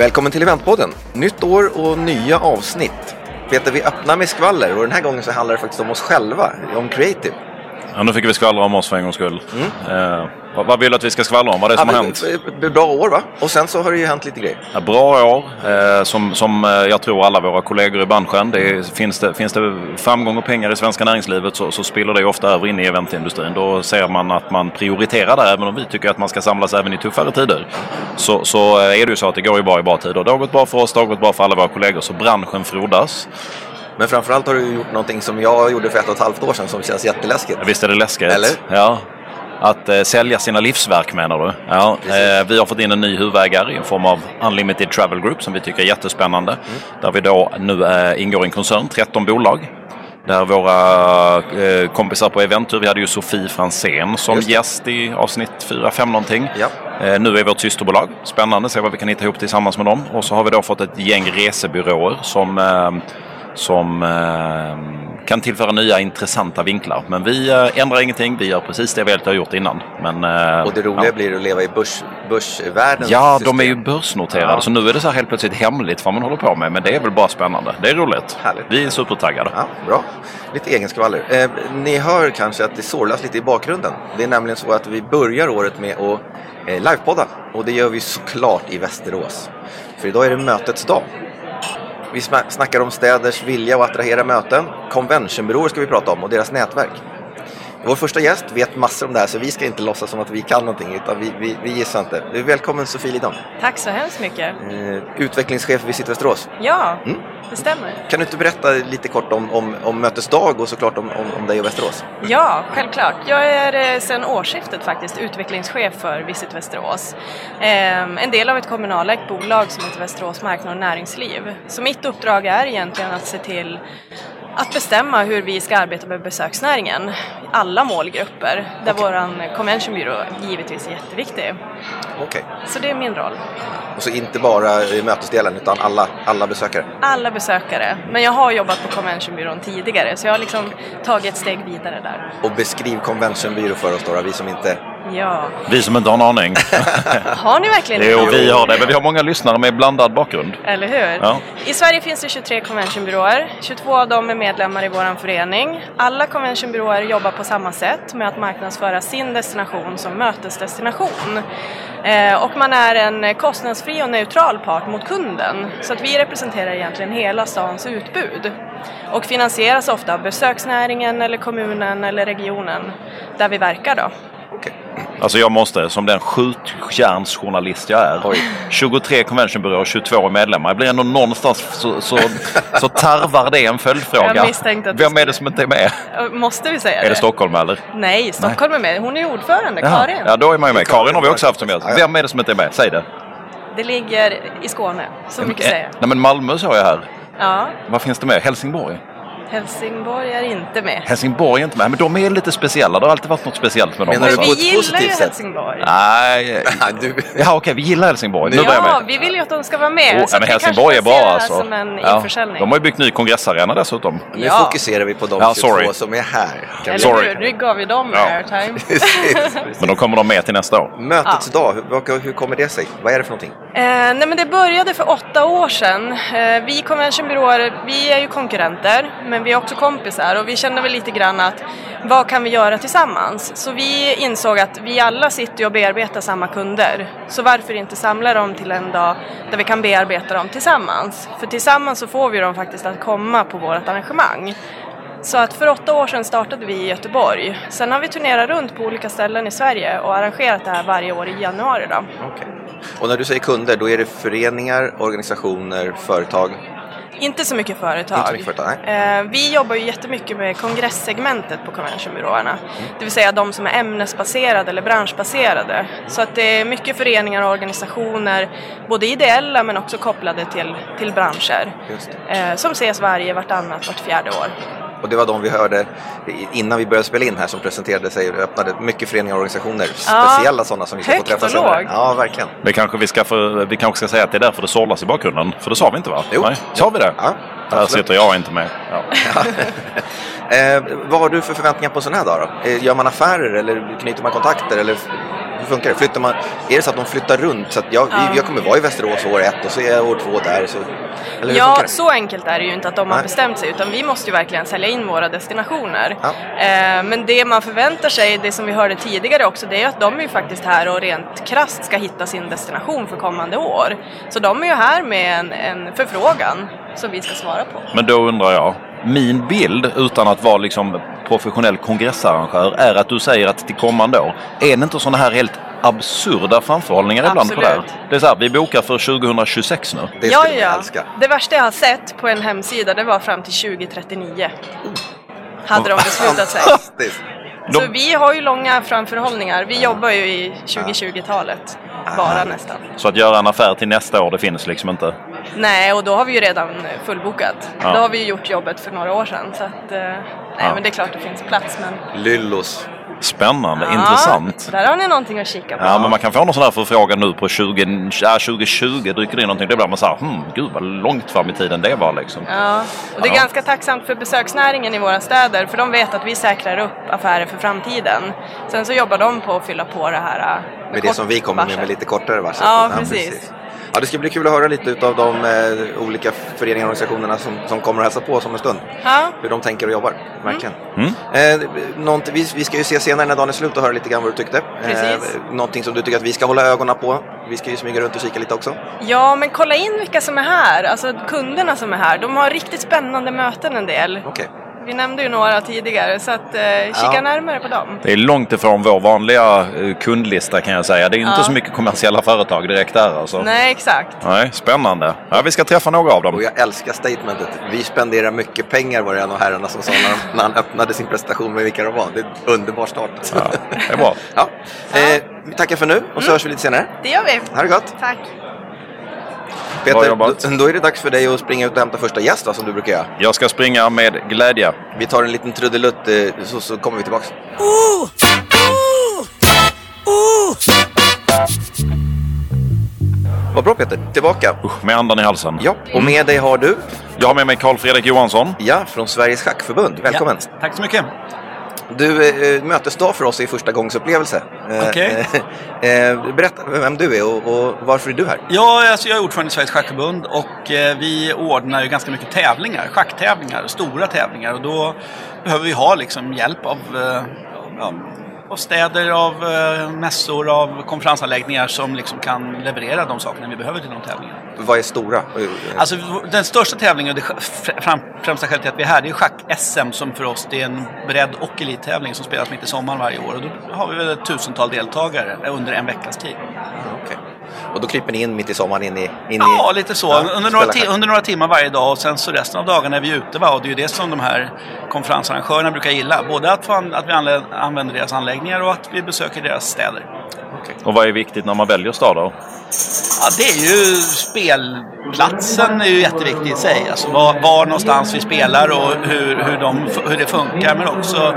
Välkommen till Eventpodden. Nytt år och nya avsnitt. Peter, vi öppnar med skvaller och den här gången så handlar det faktiskt om oss själva, om Creative. Ja, nu fick vi skvallra om oss för en gångs skull. Eh, vad, vad vill du att vi ska skvallra om? Vad är det som Ja, har hänt? Bra år va? Och sen så har det ju hänt lite grejer. Ja, bra år, eh, som, som eh, jag tror alla våra kollegor i branschen. Det är, finns, det, finns det framgång och pengar i svenska näringslivet så, så spiller det ofta över in i eventindustrin. Då ser man att man prioriterar det, även om vi tycker att man ska samlas även i tuffare tider. Så, så eh, är det ju så att det går ju bra i bra tider. Det har gått bra för oss, det har gått bra för alla våra kollegor. Så branschen frodas. Men framförallt har du gjort någonting som jag gjorde för ett och ett halvt år sedan som känns jätteläskigt. Visst är det läskigt? Eller? Ja. Att eh, sälja sina livsverk menar du? Ja. Eh, vi har fått in en ny huvudägare i en form av Unlimited Travel Group som vi tycker är jättespännande. Där vi då nu eh, ingår i en koncern, 13 bolag. Där våra eh, kompisar på Eventur, vi hade ju Sofie Fransén som gäst i avsnitt 4-5 någonting. Ja. Eh, nu är vårt systerbolag. Spännande, se vad vi kan hitta ihop tillsammans med dem. Och så har vi då fått ett gäng resebyråer som, eh, som eh, kan tillföra nya intressanta vinklar. Men vi eh, ändrar ingenting, vi gör precis det vi alltid har gjort innan. Men, eh, Och det roliga ja. blir att leva i börs, börsvärldens Ja, system. de är ju börsnoterade Ja. så nu är det så här helt plötsligt hemligt vad man håller på med. Men det är väl bara spännande. Det är roligt. Härligt. Vi är supertaggade. Ja, bra. Lite egen skvaller. Eh, ni hör kanske att det sorlas lite i bakgrunden. Det är nämligen så att vi börjar året med att eh, livepodda. Och det gör vi såklart i Västerås. För idag är det mötets dag. Vi snackar om städers vilja att attrahera möten. Conventionbyråer ska vi prata om och deras nätverk. Vår första gäst vet massor om det här så vi ska inte låtsas som att vi kan någonting utan vi, vi, vi gissar inte. Välkommen Sofie Lidholm, Tack så hemskt mycket. eh, utvecklingschef Visit Västerås. Ja, Mm. det stämmer. Kan du inte berätta lite kort om, om, om mötesdag och såklart om, om, om dig och Västerås? Ja, självklart. Jag är eh, sedan årsskiftet faktiskt utvecklingschef för Visit Västerås. Ehm, en del av ett kommunalägt bolag som heter Västerås Marknad och Näringsliv. Så mitt uppdrag är egentligen att se till att bestämma hur vi ska arbeta med besöksnäringen i alla målgrupper, där våran convention bureau givetvis är jätteviktig. Okej. Så det är min roll. Och så inte bara i mötesdelen utan alla, alla besökare. Alla besökare. Men jag har jobbat på convention bureaun tidigare, så jag har liksom tagit ett steg vidare där. Och beskriv conventionbyrå för oss då, vi som inte... Ja. Vi som inte har en aning. Har ni verkligen jo, vi har det. Men vi har många lyssnare med blandad bakgrund. Eller hur? Ja. I Sverige finns det 23 conventionbyråer. 22 av dem är medlemmar i vår förening. Alla conventionbyråer jobbar på samma sätt med att marknadsföra sin destination som mötesdestination. Eh, och man är en kostnadsfri och neutral part mot kunden. Så att vi representerar egentligen hela stans utbud. Och finansieras ofta av besöksnäringen eller kommunen eller regionen där vi verkar då. Alltså jag måste, som den skjutjärnsjournalist jag är. Oj. 23 conventionbyråer, 22 medlemmar. Jag blir ändå någonstans så, så, så tarvar det en följdfråga. Vem är det som inte är med? Eh, Måste vi säga Är det Stockholm eller? Nej, Stockholm är med. Hon är ordförande, Jaha. Karin. Ja, då är man ju med. Karin har vi också haft som gäst. Vem är det som inte är med? Säg det. Det ligger i Skåne, så mycket säger jag. Nej men Malmö såg jag här. Ja, Vad finns det med? Helsingborg? Helsingborg är inte med. Helsingborg är inte med, men de är lite speciella. Det har alltid varit något speciellt med dem. På Vi gillar ju sätt? Helsingborg. Nej, du, ja okej, vi gillar Helsingborg. Nu Ja, med. vi vill ju att de ska vara med. Oh, så men Helsingborg är bra alltså. som en Ja, de har ju byggt ny kongressarena dessutom. nu Ja. fokuserar vi på de Ja, 22 sorry. som är här. Kan Eller vi- Sorry. hur? Nu gav vi dem Ja. airtime. Men då kommer de med till nästa år. Mötets dag, hur, hur kommer det sig? Vad är det för någonting? Eh, nej men det började för åtta år sedan. Eh, vi conventionbyråer, vi är ju konkurrenter, men men vi är också kompisar och vi kände väl lite grann att vad kan vi göra tillsammans? Så vi insåg att vi alla sitter ju och bearbetar samma kunder. Så varför inte samla dem till en dag där vi kan bearbeta dem tillsammans? För tillsammans så får vi dem faktiskt att komma på vårt arrangemang. Så att för åtta år sedan startade vi i Göteborg. Sen har vi turnerat runt på olika ställen i Sverige och arrangerat det här varje år i januari. Då. Okay. Och när du säger kunder, då är det föreningar, organisationer, företag? Inte så mycket företag. Inte mycket företag. Eh, vi jobbar ju jättemycket med kongresssegmentet på conventionbyråerna. Det vill säga de som är ämnesbaserade eller branschbaserade. Så att det är mycket föreningar och organisationer, både ideella men också kopplade till, till branscher. Eh, som ses varje, vartannat, vart fjärde år. Och det var de vi hörde innan vi började spela in här som presenterade sig och öppnade mycket föreningar och organisationer. Speciella sådana som vi ska få träffa senare. Ja, verkligen. Vi kanske, vi, ska för, vi kanske ska säga att det är därför det sållas i bakgrunden. För det sa vi inte va? Jo. Nej, sa vi det? Ja, Här sitter jag inte med. Ja. Eh, vad har du för förväntningar på en sån här dag då? Eh, gör man affärer eller knyter man kontakter? Eller funkar det? Flyttar man, är det så att de flyttar runt? Så att jag, vi, jag kommer vara i Västerås år ett och så är jag år två där. Så, eller hur Ja, så enkelt är det ju inte att de har Nej. bestämt sig utan vi måste ju verkligen sälja in våra destinationer. Ja. Eh, men det man förväntar sig, det som vi hörde tidigare också, det är att de är ju faktiskt här och rent krasst ska hitta sin destination för kommande år. Så de är ju här med en, en förfrågan som vi ska svara på. Men då undrar jag, min bild utan att vara liksom professionell kongressarrangör är att du säger att till kommande år, är det inte sådana här helt absurda framförhållningar ibland på det här? Absolut. Det är så här, vi bokar för 2026 nu. Det ja, ja. älska. Det värsta jag har sett på en hemsida, det var fram till 2039. Hade de beslutat sig. Fantastiskt! Så De- vi har ju långa framförhållningar. Vi jobbar ju i 2020-talet. Bara nästan. Så att göra en affär till nästa år, det finns liksom inte. Nej, och då har vi ju redan fullbokat. Ja. Då har vi ju gjort jobbet för några år sedan. Så att, eh, nej, Ja. men det är klart det finns plats. Men... Lyllos. Spännande, Ja, intressant. Där har ni någonting att kika på. Ja, men man kan få någon sån här förfrågan nu på 20, ja, 2020, dyker det in någonting. Då blir man så här, hmm, gud vad långt fram i tiden det var liksom. Ja, och det är Ja. ganska tacksamt för besöksnäringen i våra städer för de vet att vi säkrar upp affärer för framtiden. Sen så jobbar de på att fylla på det här eh, Med det som vi kommer med, varsel. med lite kortare varsel. Ja, precis. Ja, det ska bli kul att höra lite utav de eh, olika föreningarna och organisationerna som, som kommer att hälsa på oss om en stund. Ja, Hur de tänker och jobbar, verkligen. Mm. Eh, någonting- vi, vi ska ju se senare när dagen är slut och höra lite grann vad du tyckte. Precis. Eh, någonting som du tycker att vi ska hålla ögonen på. Vi ska ju smyga runt och kika lite också. Ja, men kolla in vilka som är här. Alltså kunderna som är här. De har riktigt spännande möten en del. Okej. Vi nämnde ju några tidigare, så att, eh, kika Ja. närmare på dem. Det är långt ifrån vår vanliga eh, kundlista kan jag säga. Det är inte Ja. så mycket kommersiella företag direkt där alltså. Nej, exakt. Nej, spännande. Ja, vi ska träffa några av Och dem. jag älskar statementet. Vi spenderar mycket pengar var det en av herrarna som sa när, han- när han öppnade sin presentation med vilka de var. Det är en underbar start. Ja, det är bra. Ja. Eh, vi tackar för nu och så hörs vi lite senare. Det gör vi. Ha det gott! Tack. Peter, då, är det dags för dig att springa ut och hämta första gäst va, som du brukar göra. Jag ska springa med glädje. Vi tar en liten trudelutt eh, så, så kommer vi tillbaks. Vad bra Peter, tillbaka. Usch, med andan i halsen. Ja, och med dig har du, Jag har med mig Karl Fredrik Johansson. ja, från Sveriges Schackförbund. Välkommen. Ja, tack så mycket. Du, eh, mötesdag för oss är första gångsupplevelse. Eh, Okej. eh, berätta vem du är och, och varför är du här? Ja, alltså jag är ordförande i Sveriges Schackförbund och eh, vi ordnar ju ganska mycket tävlingar, schacktävlingar, stora tävlingar och då behöver vi ha liksom hjälp av, eh, ja, av städer, av eh, mässor, av konferensanläggningar som liksom kan leverera de sakerna vi behöver till de tävlingarna. Vad är stora? Eh, Alltså den största tävlingen och det främsta skälet till att vi är här, det är schack-SM som för oss det är en bredd och elittävling som spelas mitt i sommaren varje år. Och då har vi väl ett tusental deltagare under en veckas tid. Okej. Och då kryper ni in mitt i sommaren in i... In Ja, i, lite så. Ja, under, några under några timmar varje dag och sen så resten av dagarna är vi ute. Va? Och det är ju det som de här konferensarrangörerna brukar gilla. Både att, få an- att vi anlä- använder deras anläggningar och att vi besöker deras städer. Och vad är viktigt när man väljer stad då? Ja, det är ju spelplatsen är ju jätteviktig i sig. Alltså var, var någonstans vi spelar och hur, hur, de, hur det funkar. Men också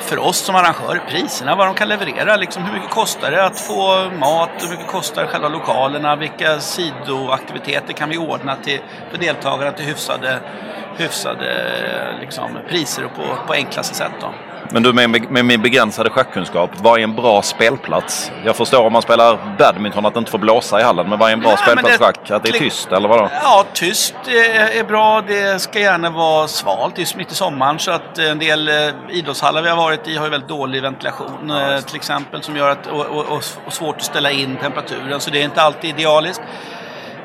för oss som arrangörer, priserna, vad de kan leverera. Liksom, hur mycket kostar det att få mat? Hur mycket kostar själva lokalerna? Vilka sidoaktiviteter kan vi ordna till, för deltagarna till hyfsade, hyfsade liksom, priser och på, på enklaste sätt? Då. Men du med, med min begränsade schackkunskap, vad är en bra spelplats? Jag förstår om man spelar badminton att det inte får blåsa i hallen, men vad är en bra Nej, spelplats det- schack? Att det är tyst eller vadå? Ja, tyst är, är bra. Det ska gärna vara svalt. Det är mitt i sommaren så att en del eh, idrottshallar vi har varit i har ju väldigt dålig ventilation eh, till exempel som gör att, och, och, och svårt att ställa in temperaturen så det är inte alltid idealiskt.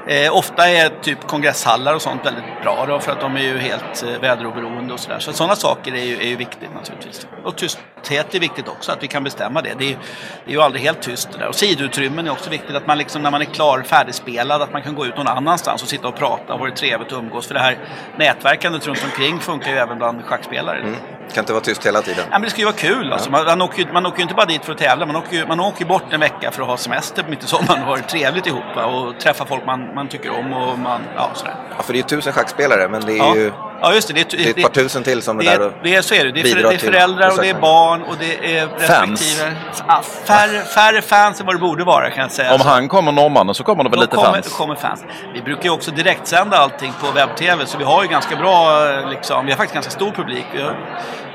Eh, ofta är typ kongresshallar och sånt väldigt bra då, för att de är ju helt eh, väderoberoende och sådär. Så sådana saker är ju, är ju viktigt naturligtvis. Och tysthet är viktigt också, att vi kan bestämma det. Det är, ju- det är ju aldrig helt tyst det där. Och sidoutrymmen är också viktigt, att man liksom när man är klar, färdigspelad, att man kan gå ut någon annanstans och sitta och prata och ha det trevligt och umgås. För det här nätverkandet runt omkring funkar ju även bland schackspelare. Mm. Kan inte vara tyst hela tiden. Ja, men det ska ju vara kul. Alltså. Man, man, åker, man åker ju inte bara dit för att tävla. Man åker, man åker bort en vecka för att ha semester mitt i sommaren och ha det trevligt ihop. Va? Och träffa folk man, man tycker om och man, ja sådär. Ja, för det är ju tusen schackspelare, men det är Ja. ju ja, just det. Det är, det är ett par tusen till som är det där och är, det är, så är det. Det är, för, det är föräldrar och det är barn och det är Fans. respektive... Ja, färre, färre fans än vad det borde vara kan jag säga. Om han kommer norrmannen så kommer det väl Då lite kommer, fans? kommer fans. Vi brukar ju också direktsända allting på webb-tv så vi har ju ganska bra, eh, liksom, vi har faktiskt ganska stor publik. Vi har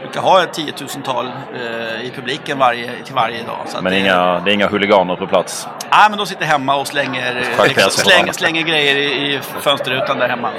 brukar ha ett tiotusental eh, i publiken varje, till varje dag. Så Men att, inga, det är inga huliganer på plats? Nej, men de sitter hemma och slänger, liksom, slänger, slänger grejer i, i fönsterrutan där hemma.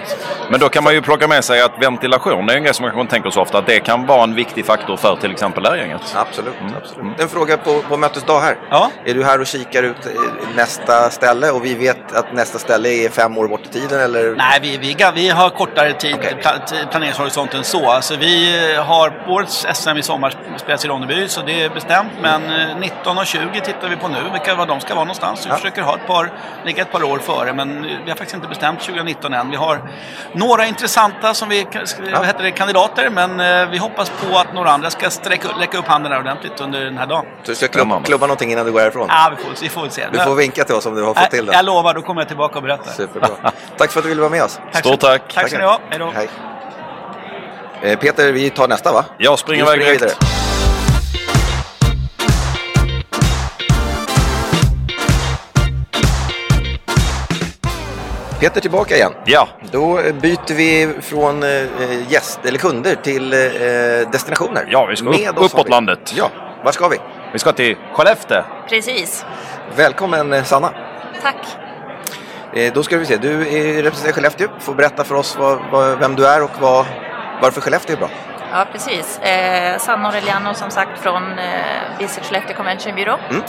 Men då kan man ju plocka med sig att ventilation, det är en grej som man kanske inte tänker så ofta, att det kan vara en viktig faktor för till exempel lärgänget. Absolut, absolut. En fråga på, på mötesdag här. Ja. Är du här och kikar ut eh, nästa ställe och vi vet att nästa ställe är fem år bort i tiden eller? Nej, vi, vi, vi har kortare tid, t- planeringshorisont än så. Alltså, vi eh, har årets SM i sommar spelas i Ronneby, så det är bestämt. Men eh, 19 och 20 tittar vi på nu, vilka var de ska vara någonstans. Vi Ja. försöker ha ett par, ligga ett par år före, men vi har faktiskt inte bestämt 2019 än. Vi har några intressanta som vi, vad heter det, kandidater, men eh, vi hoppas på att några andra ska sträcka, räcka upp handen här ordentligt under den här dagen. Så du ska klubb, Spännande. klubba någonting innan du går härifrån? Ja, vi får, vi får se. Du får vinka till oss om du har fått till det. Jag lovar, då kommer jag tillbaka och berättar. Superbra. Tack för att du ville vara med oss. Tack Stort tack. Tack ska ni ha. Hej då. Hej. Eh, Peter, vi tar nästa va? Jag springer iväg direkt. vidare. Peter tillbaka igen. Ja, Då eh, byter vi från eh, gäst eller kunder till eh, destinationer. Ja, vi ska upp- oss har uppåt vi- landet. Ja, var ska vi? vi ska till Skellefteå. Precis. Välkommen eh, Sanna. Tack. Eh, då ska vi se, du representerar Skellefteå. Får berätta för oss vad, vad, vem du är och vad, varför Skellefteå är bra. Ja, precis. Eh, Sanna Aureliano som sagt från eh, Visit Skellefteå Convention Bureau. Mm.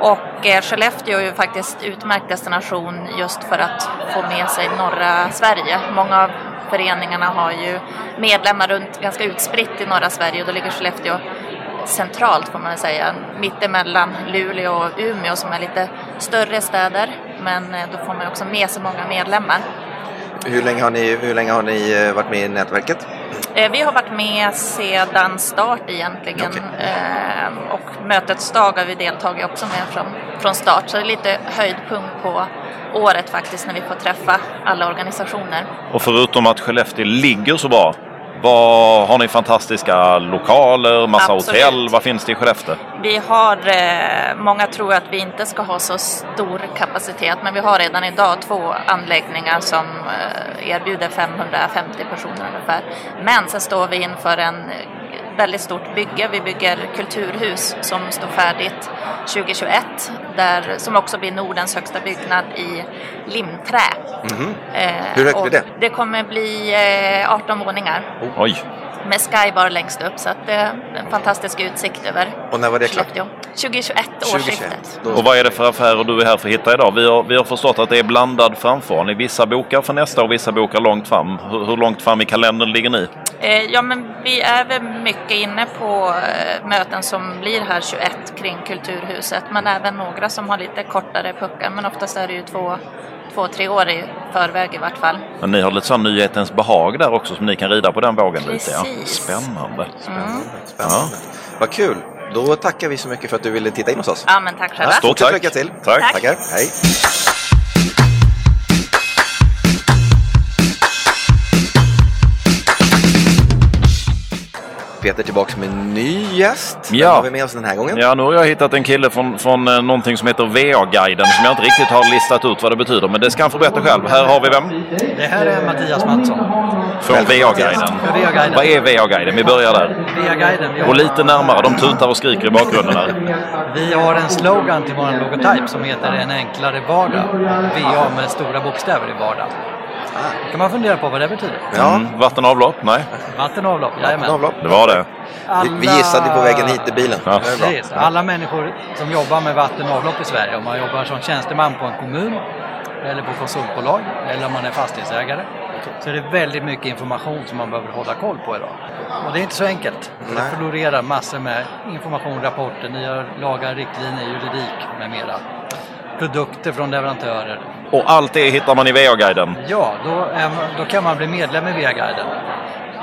Och eh, Skellefteå är ju faktiskt utmärkt destination just för att få med sig norra Sverige. Många av föreningarna har ju medlemmar runt ganska utspritt i norra Sverige och då ligger Skellefteå centralt får man väl säga, mittemellan Luleå och Umeå som är lite större städer. Men eh, då får man också med sig många medlemmar. Hur länge har ni, hur länge har ni eh, varit med i nätverket? Eh, Vi har varit med sedan start egentligen Okej. Eh, och mötets dag har vi deltagit också med från, från start. Så det är lite höjdpunkt på året faktiskt när vi får träffa alla organisationer. Och förutom att Skellefteå ligger så bra, vad har ni fantastiska lokaler, massa Absolut. hotell? Vad finns det i Skellefteå? Vi har, eh, många tror att vi inte ska ha så stor kapacitet men vi har redan idag två anläggningar som eh, erbjuder 550 personer ungefär. Men sen står vi inför en väldigt stort bygge. Vi bygger kulturhus som står färdigt 2021 där, som också blir Nordens högsta byggnad i limträ. Eh, Hur högt blir det? Det kommer bli eh, 18 våningar Oj, med Skybar längst upp så att det är en fantastisk utsikt över Och när var det klart? Skellefteå. 2021, årsskiftet. Och vad är det för affärer du är här för att hitta idag? Vi har, vi har förstått att det är blandad framförhållning. Vissa bokar för nästa och vissa bokar långt fram. Hur, hur långt fram i kalendern ligger ni? Eh, ja, men vi är väl mycket inne på eh, möten som blir här 21 kring Kulturhuset, men även några som har lite kortare puckar. Men oftast är det ju två, två tre år i förväg i vart fall. Men ni har lite sån nyhetens behag där också som ni kan rida på den vågen lite. Ja. Precis. Spännande. spännande. spännande. Vad kul. Då tackar vi så mycket för att du ville titta in hos oss. Ja, men tack själva. Stort tack. lycka till. Tack. Tack. Tackar. Hej. Peter tillbaks med en ny gäst. Vem Ja. har vi med oss den här gången? Ja, nu har jag hittat en kille från, från eh, någonting som heter VA-guiden som jag inte riktigt har listat ut vad det betyder. Men det ska han få berätta själv. Här har vi vem? Det här är Mattias Mattsson. Från VA-guiden. Vad är VA-guiden? Vi börjar där. VA-guiden. Och lite närmare. De tutar och skriker i bakgrunden här. vi har en slogan till vår logotyp som heter En enklare vardag. VA med stora bokstäver i vardag. Då kan man fundera på vad det betyder. Ja, Mm, vatten och avlopp? Nej, Vatten avlopp, jajamän. avlopp. det var det. Vi, vi gissade på vägen hit i bilen. Ja. Precis. Alla människor som jobbar med vatten avlopp i Sverige, om man jobbar som tjänsteman på en kommun eller på konsultbolag eller om man är fastighetsägare, så är det väldigt mycket information som man behöver hålla koll på idag. Och det är inte så enkelt. Nej. Det florerar massor med information, rapporter, nya lagar, riktlinjer, juridik med mera. Produkter från leverantörer. Och allt det hittar man i VA-guiden. Ja, då, då kan man bli medlem i VA-guiden.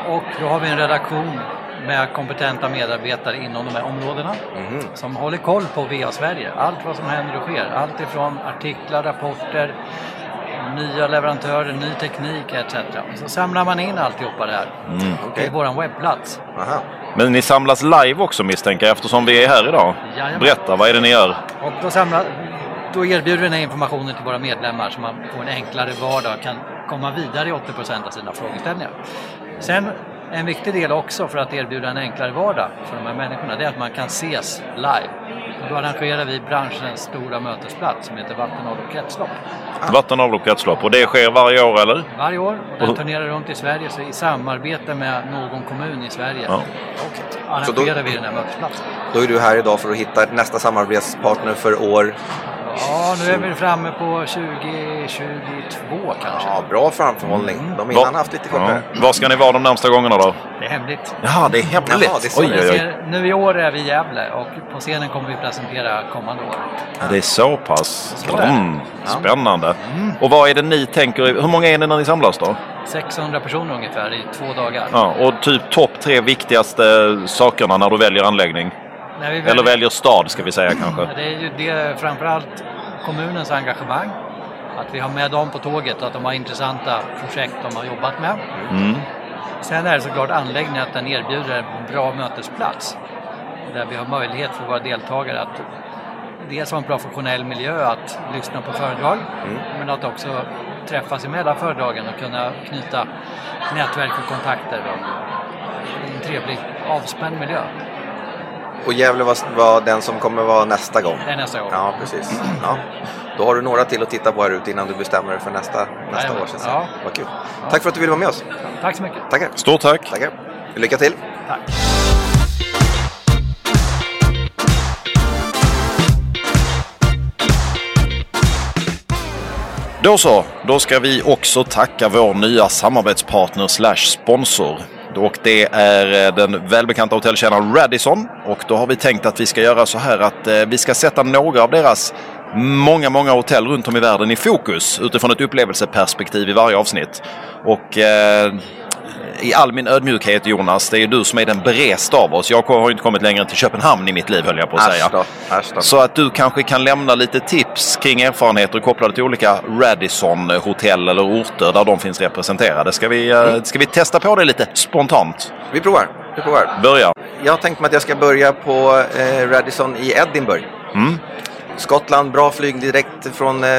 Och då har vi en redaktion med kompetenta medarbetare inom de här områdena som håller koll på VA Sverige. Allt vad som händer och sker. Allt ifrån artiklar, rapporter, nya leverantörer, ny teknik etc. Så samlar man in alltihopa det här Okej. i vår webbplats. Aha. Men ni samlas live också misstänker jag eftersom vi är här idag. Jajamän. Berätta, vad är det ni gör? Och då, samlar, då erbjuder vi den här informationen till våra medlemmar så man får en enklare vardag och kan komma vidare i 80% av sina frågeställningar. Sen En viktig del också för att erbjuda en enklare vardag för de här människorna, det är att man kan ses live. Och då arrangerar vi branschens stora mötesplats som heter Vatten, avlopp, kretslopp. Vatten, avlopp, kretslopp. Och det sker varje år eller? Varje år och den Och- turnerar runt i Sverige så i samarbete med någon kommun i Sverige Ja. Så då- arrangerar vi den här mötesplatsen. Då är du här idag för att hitta nästa samarbetspartner för år. Ja, nu är vi framme på 2022 kanske. Ja, bra framförhållning. De innan har haft lite kortare. Ja. Var ska ni vara de närmsta gångerna då? Det är hemligt. Ja, det är hemligt. Jaha, det är oj, oj, oj. Nu i år är vi i Gävle och på scenen kommer vi presentera kommande år. Ja, Det är så pass. Mm, spännande. Och vad är det ni tänker? Hur många är ni när ni samlas då? 600 personer ungefär i två dagar. Ja, och typ topp tre viktigaste sakerna när du väljer anläggning? När vi Eller väljer- väljer stad ska vi säga kanske. Det är ju det, framförallt kommunens engagemang. Att vi har med dem på tåget och att de har intressanta projekt de har jobbat med. Mm. Sen är det såklart anläggningen att den erbjuder en bra mötesplats. Där vi har möjlighet för våra deltagare att dels ha en professionell miljö att lyssna på föredrag. Men att också träffas emellan föredragen och kunna knyta nätverk och kontakter. Och en trevlig avspänd miljö. Och Gävle var, var den som kommer vara nästa gång. Det är nästa gång. Ja, precis. Ja. Då har du några till att titta på här ute innan du bestämmer dig för nästa, nästa Jajamän. år. det. Ja. Vad kul. Tack för att du ville vara med oss. Tack så mycket. Tackar. Stort tack! Tackar. Lycka till. Tack. Då så, då ska vi också tacka vår nya samarbetspartner slash sponsor. Och det är eh, den välbekanta hotellkedjan Radisson. Och då har vi tänkt att vi ska göra så här att eh, vi ska sätta några av deras många, många hotell runt om i världen i fokus utifrån ett upplevelseperspektiv i varje avsnitt. Och eh, i all min ödmjukhet Jonas, det är du som är den bredste av oss. Jag har inte kommit längre än till Köpenhamn i mitt liv höll jag på att säga. Äsch då. Så att du kanske kan lämna lite tips kring erfarenheter kopplade till olika Radisson-hotell eller orter där de finns representerade. Ska vi, eh, ska vi testa på det lite spontant? Vi provar. Vi provar. Börja. Jag har tänkt mig att jag ska börja på eh, Radisson i Edinburgh. Mm. Skottland, bra flyg direkt från eh,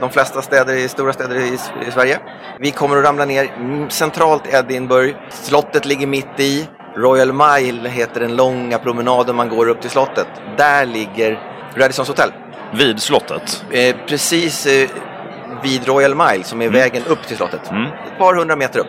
de flesta städer, stora städer i, Sverige. Vi kommer att ramla ner mm, centralt i Edinburgh. Slottet ligger mitt i. Royal Mile heter den långa promenaden man går upp till slottet. Där ligger Radissons hotell. Vid slottet. Eh, precis eh, vid Royal Mile som är vägen upp till slottet. Mm. Ett par hundra meter upp.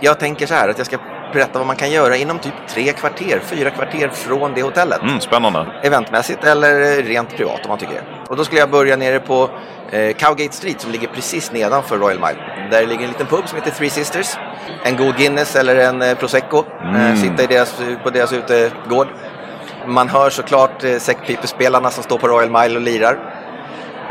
Jag tänker så här att jag ska berätta vad man kan göra inom typ tre kvarter, fyra kvarter från det hotellet. Mm, spännande. Eventmässigt eller eh, rent privat om man tycker det. Och då skulle jag börja nere på eh, Cowgate Street som ligger precis nedanför Royal Mile. Där ligger en liten pub som heter Three Sisters. En god Guinness eller en eh, Prosecco. Eh, sitta i deras, på deras utegård. Man hör såklart eh, säckpipespelarna som står på Royal Mile och lirar.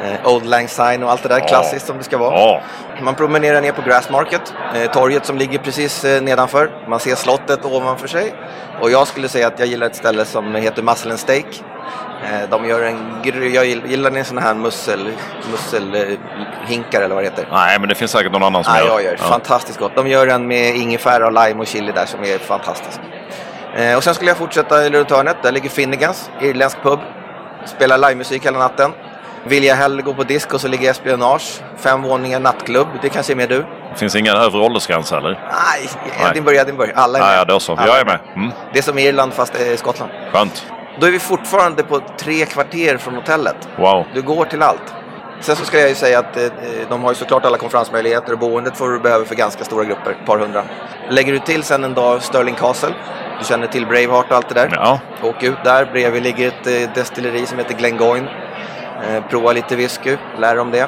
Eh, Old Lang Syne och allt det där Ja. klassiskt som det ska vara. Ja, Man promenerar ner på Grassmarket, eh, torget som ligger precis eh, nedanför. Man ser slottet ovanför sig. Och jag skulle säga att jag gillar ett ställe som heter Muscle and Steak. Eh, de gör en jag gillar, ni sån här mussel, musselhinkar eller vad det heter? nej men det finns säkert någon annan som Ja, gör. jag gör. Ja. Fantastiskt gott. De gör en med ingefära, och lime och chili där som är fantastisk. Eh, och sen skulle jag fortsätta runt hörnet. Där ligger Finnegans, irländsk pub. Spelar livemusik hela natten. Vill jag hellre gå på disco så ligger Espionage. Fem våningar nattklubb. Det kanske är mer du? Det finns ingen övre åldersgräns heller. Nej, Edinburgh, Edinburgh. Alla är Nej, med. ja, då så. Jag är med. Mm, Det är som Irland fast det är Skottland. skönt. Då är vi fortfarande på tre kvarter från hotellet. Wow. Du går till allt. Sen så ska jag ju säga att eh, de har ju såklart alla konferensmöjligheter och boendet får du behöver för ganska stora grupper, ett par hundra. Lägger du till sen en dag Stirling Castle, du känner till Braveheart och allt det där. Ja, Åk ut där, bredvid ligger ett eh, destilleri som heter Glengoyne. Eh, prova lite whisky, lär om det.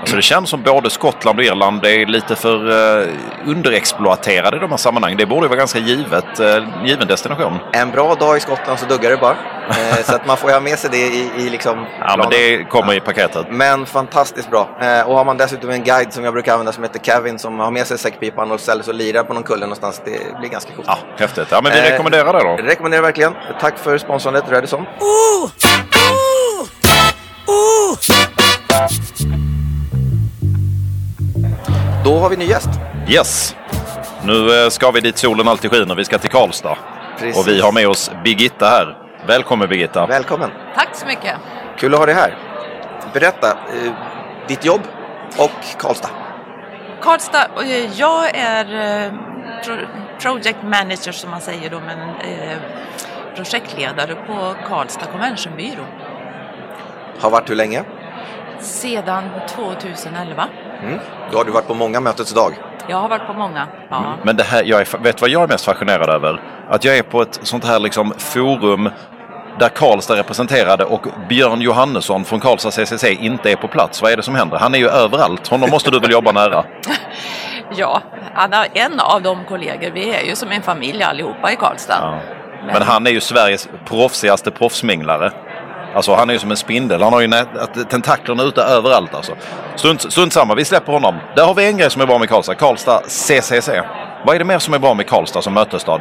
alltså det känns som både Skottland och Irland är lite för uh, underexploaterade i de här sammanhangen. Det borde vara ganska givet, uh, given destination. En bra dag i Skottland så duggar det bara. Eh, så att man får ju ha med sig det i, i liksom Ja, men planen. det kommer i paketet. Men fantastiskt bra. Eh, och har man dessutom en guide som jag brukar använda som heter Kevin som har med sig säckpipan och ställer sig och lirar på någon kulle någonstans. Det blir ganska coolt. Ja, häftigt. Ja, men vi Eh, rekommenderar det då. Rekommenderar verkligen. Tack för sponsrandet Radisson. Då har vi ny gäst. Yes! Nu eh, ska vi dit solen alltid skiner. Vi ska till Karlstad. Precis. Och vi har med oss Birgitta här. Välkommen Birgitta! Välkommen. Tack så mycket. Kul att ha dig här. Berätta, eh, ditt jobb och Karlstad. Karlstad, eh, jag är eh, pro- project manager som man säger då, men eh, projektledare på Karlstad Convention Byrå. Har varit hur länge? Sedan 2011. Mm. Då har du varit på många mötets dag. Jag har varit på många. Ja. Men det här, jag är, vet vad jag är mest fascinerad över? Att jag är på ett sånt här liksom forum där Karlstad representerade och Björn Johannesson från Karlstad CCC inte är på plats. Vad är det som händer? Han är ju överallt. Honom måste du väl jobba nära? Ja, han är en av de kollegor. Vi är ju som en familj allihopa i Karlstad. Ja. Men han är ju Sveriges proffsigaste proffsminglare. Alltså han är ju som en spindel. Han har ju nät, tentaklerna ute överallt alltså. Strunt, strunt samma, vi släpper honom. Där har vi en grej som är bra med Karlstad. Karlstad CCC. Vad är det mer som är bra med Karlstad som mötesstad?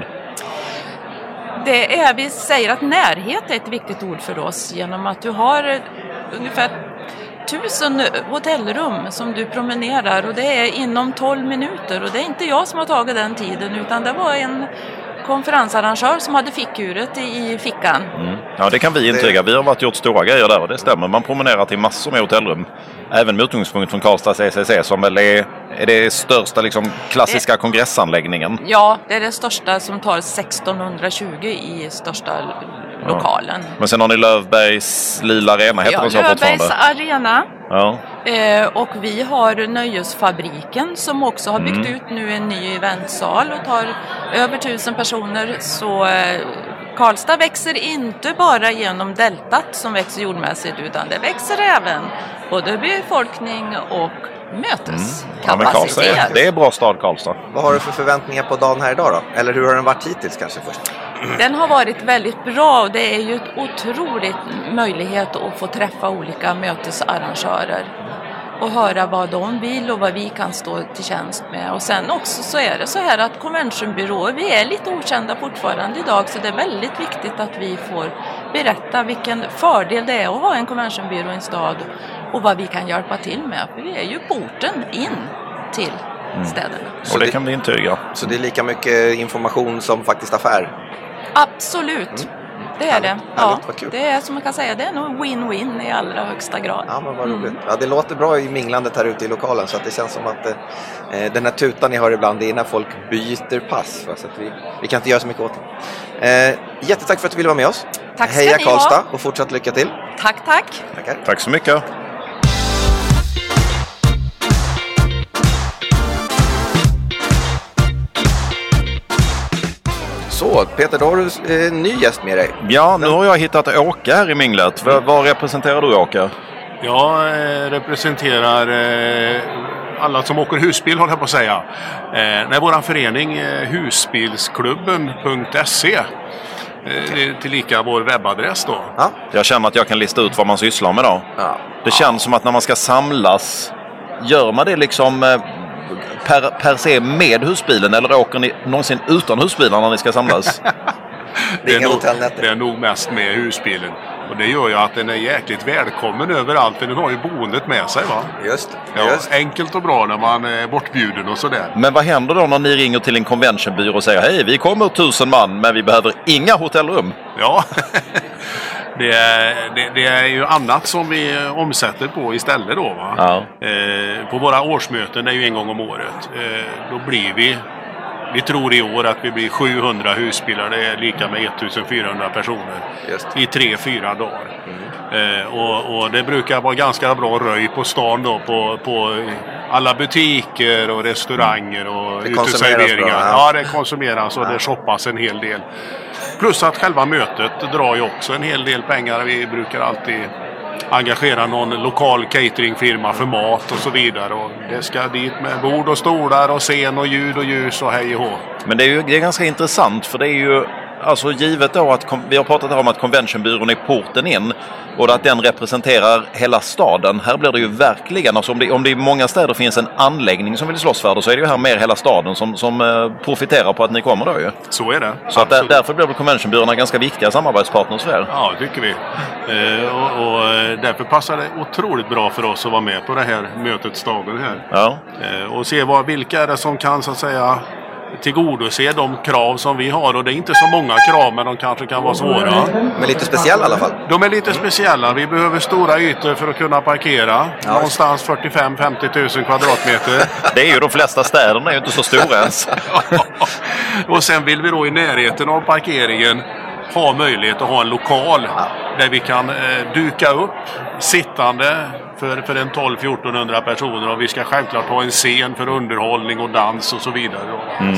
Det är, vi säger att närhet är ett viktigt ord för oss genom att du har ungefär tusen hotellrum som du promenerar och det är inom 12 minuter och det är inte jag som har tagit den tiden utan det var en konferensarrangör som hade fickuret i fickan. Mm. Ja, det kan vi intyga. Vi har varit gjort stora grejer där och det stämmer. Man promenerar till massor med hotellrum. Även med utgångspunkt från Karlstads ECC som väl är, är det största liksom, klassiska det, kongressanläggningen. Ja, det är det största som tar 1620 i största lokalen. Ja. Men sen har ni Lövbergs Lila Arena, heter ja, den så Lövbergs fortfarande? Arena. Ja. Eh, och vi har Nöjesfabriken som också har byggt mm. ut nu en ny eventsal och tar över tusen personer. Så eh, Karlstad växer inte bara genom deltat som växer jordmässigt utan det växer även både befolkning och möteskapacitet. Mm. Ja, det är bra stad Karlstad. Vad har du för förväntningar på dagen här idag då? Eller hur har den varit hittills kanske först? Den har varit väldigt bra och det är ju ett otroligt möjlighet att få träffa olika mötesarrangörer och höra vad de vill och vad vi kan stå till tjänst med. Och sen också så är det så här att conventionbyråer, vi är lite okända fortfarande idag så det är väldigt viktigt att vi får berätta vilken fördel det är att ha en conventionbyrå i en stad och vad vi kan hjälpa till med. För vi är ju porten in till mm. städerna. Och det kan vi intyga. Så det är lika mycket information som faktiskt affär? Absolut. Mm. Det är det. Ja, det är som man kan säga, det är nog win-win i allra högsta grad. Ja, men vad roligt. Mm. Ja, det låter bra i minglandet här ute i lokalen så att det känns som att eh, den här tutan ni hör ibland, det är när folk byter pass. Va? Så att vi, vi kan inte göra så mycket åt det. Eh, jättetack för att du ville vara med oss. Tack ska Heja ni Karlstad ha. och fortsatt lycka till. Tack, tack. Tackar. Tack så mycket. Så, Peter, då har du eh, en ny gäst med dig. Ja, nu har jag hittat Åke här i minglet. Vad, vad representerar du Åke? Jag eh, representerar eh, alla som åker husbil, håller jag på att säga. Eh, nej, vår förening eh, husbilsklubben.se eh, tillika vår webbadress då. Ja. Jag känner att jag kan lista ut vad man sysslar med då. Ja. Det känns som att när man ska samlas, gör man det liksom eh, per, per se med husbilen eller åker ni någonsin utan husbilar när ni ska samlas? det, är nog, det är nog mest med husbilen. Och det gör ju att den är jäkligt välkommen överallt för den har ju boendet med sig. va? Just, ja, just. Enkelt och bra när man är bortbjuden och sådär. Men vad händer då när ni ringer till en conventionbyrå och säger hej vi kommer tusen man men vi behöver inga hotellrum? Ja, det är, det, det, är ju annat som vi omsätter på istället då. Va? Ja. Eh, på våra årsmöten, det är ju en gång om året, eh, då blir vi vi tror i år att vi blir 700 husbilar, det är lika med 1400 personer i tre, fyra dagar. Mm. Eh, och, och, det brukar vara ganska bra röj på stan då på, på alla butiker och restauranger och uteserveringar. Ja. ja, det konsumeras och ja. det shoppas en hel del. Plus att själva mötet drar ju också en hel del pengar. Vi brukar alltid engagera någon lokal cateringfirma för mat och så vidare. Och det ska dit med bord och stolar och scen och ljud och ljus och hej och hå. Men det är ju det är ganska intressant för det är ju Alltså givet då att vi har pratat här om att conventionbyrån är porten in och att den representerar hela staden. Här blir det ju verkligen, alltså om det, om det i många städer finns en anläggning som vill slåss för det så är det ju här mer hela staden som, som uh, profiterar på att ni kommer då ju. Så är det. Så att där, därför blir väl conventionbyråerna ganska viktiga samarbetspartners för er. Ja, det tycker vi. Uh, och, och, eh, därför passar det otroligt bra för oss att vara med på det här mötets dagen här. Ja. Uh, och se vad, vilka är det som kan så att säga tillgodose de krav som vi har. Och det är inte så många krav, men de kanske kan vara svåra. Men lite speciella i alla fall? De är lite speciella. Vi behöver stora ytor för att kunna parkera. Ja. Någonstans 45-50 000 kvadratmeter. Det är ju de flesta städerna är ju inte så stora ens. och sen vill vi då i närheten av parkeringen ha möjlighet att ha en lokal där vi kan eh, duka upp sittande för, för en 12-1400 personer och vi ska självklart ha en scen för underhållning och dans och så vidare. Mm.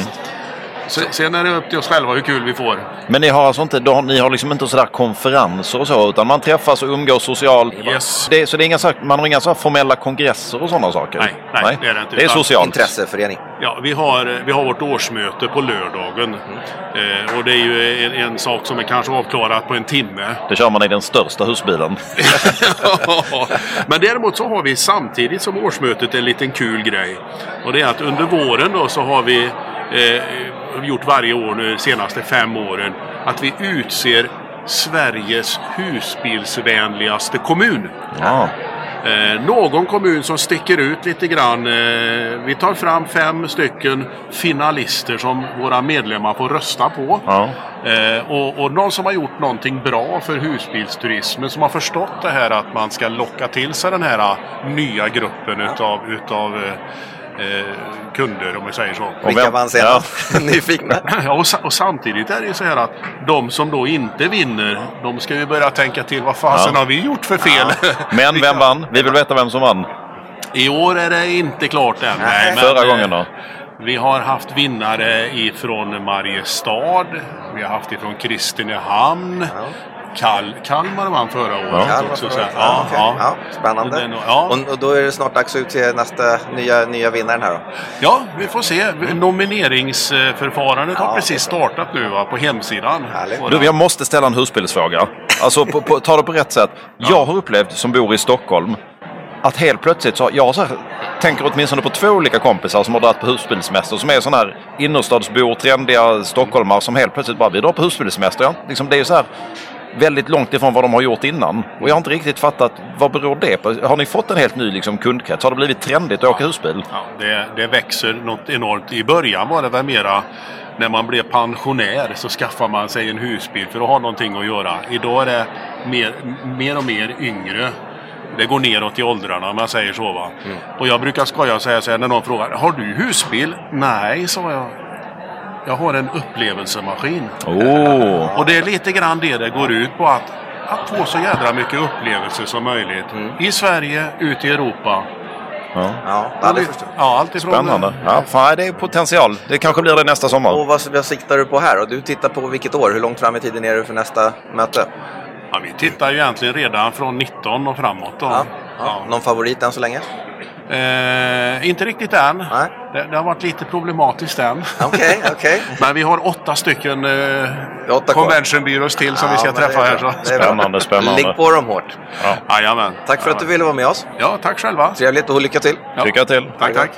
Sen, sen är det upp till oss själva hur kul vi får. Men ni har alltså inte, då, ni har liksom inte sådär konferenser och så utan man träffas och umgås socialt? Yes. Det, så det är inga, så- man har inga så formella kongresser och sådana saker? Nej, nej, det är det inte, Det är socialt? Intresseförening. Ja, vi har, vi har vårt årsmöte på lördagen. Eh, och det är ju en, en sak som är kanske avklarat på en timme. Det kör man i den största husbilen? Men däremot så har vi samtidigt som årsmötet en liten kul grej. Och det är att under våren då så har vi eh, gjort varje år nu de senaste fem åren att vi utser Sveriges husbilsvänligaste kommun. Ja. Eh, någon kommun som sticker ut lite grann. Eh, vi tar fram fem stycken finalister som våra medlemmar får rösta på. Ja. Eh, och, och någon som har gjort någonting bra för husbilsturismen, som har förstått det här att man ska locka till sig den här eh, nya gruppen utav, utav eh, kunder om vi säger så. Vilka vem- vann senast? Nyfikna? Ja, och, och samtidigt är det ju så här att de som då inte vinner, de ska ju börja tänka till vad fasen Ja. har vi gjort för fel? Men vem vann? Vi vill veta vem som vann. I år är det inte klart än. Nej, men, Förra eh, gången då? Vi har haft vinnare ifrån Mariestad. Vi har haft ifrån Kristinehamn. Kal Kalmar vann förra året Kalmar också. förra så här. året. Ja, okej. ja. Ja, spännande. Ja. Och, och då är det snart dags att utse nästa nya, nya vinnaren här då. ja, vi får se. Nomineringsförfarandet har Ja, precis startat nu va, på hemsidan. Härligt. Du, jag måste ställa en husbilsfråga. Alltså, på, på, ta det på rätt sätt. Jag har upplevt, som bor i Stockholm, att helt plötsligt så, jag så här, tänker åtminstone på två olika kompisar som har dragit på husbilssemester som är sådana här innerstadsbor, trendiga stockholmare som helt plötsligt bara, vi drar på husbilssemester. Ja, liksom, det är ju så här väldigt långt ifrån vad de har gjort innan. Och jag har inte riktigt fattat, vad beror det på? Har ni fått en helt ny liksom, kundkrets? Har det blivit trendigt att åka husbil? Ja, det, det växer något enormt. I början var det väl mera när man blev pensionär så skaffar man sig en husbil för att ha någonting att göra. Idag är det mer, mer och mer yngre. Det går neråt i åldrarna om man säger så. Va? Och jag brukar skoja och säga så här när någon frågar Har du husbil? Nej, sa jag. Jag har en upplevelsemaskin. Oh. Och det är lite grann det det går ut på. Att, att få så jädra mycket upplevelser som möjligt. I Sverige, ute i Europa. Ja. Ja, det förstår jag. Ja, allt ifrån Spännande. Ja, fan, det är potential. Det kanske blir det nästa sommar. Och vad, vad siktar du på här? Och du tittar på vilket år? Hur långt fram i tiden är du för nästa möte? Ja, vi tittar ju egentligen redan från 19 och framåt. Då. Ja. Ja. Någon favorit än så länge? Eh, inte riktigt än. Det, det har varit lite problematiskt än. Okej, okej. Men vi har åtta stycken eh, Åtta kvar. convention byrås till som Ja, vi ska träffa är här. Så. Det är bra. Spännande, spännande. Ligg på dem hårt. Jajamän. Tack för att du ville vara med oss. Ja, tack själva. Trevligt och lycka till. Ja. Lycka till. Tack, tack.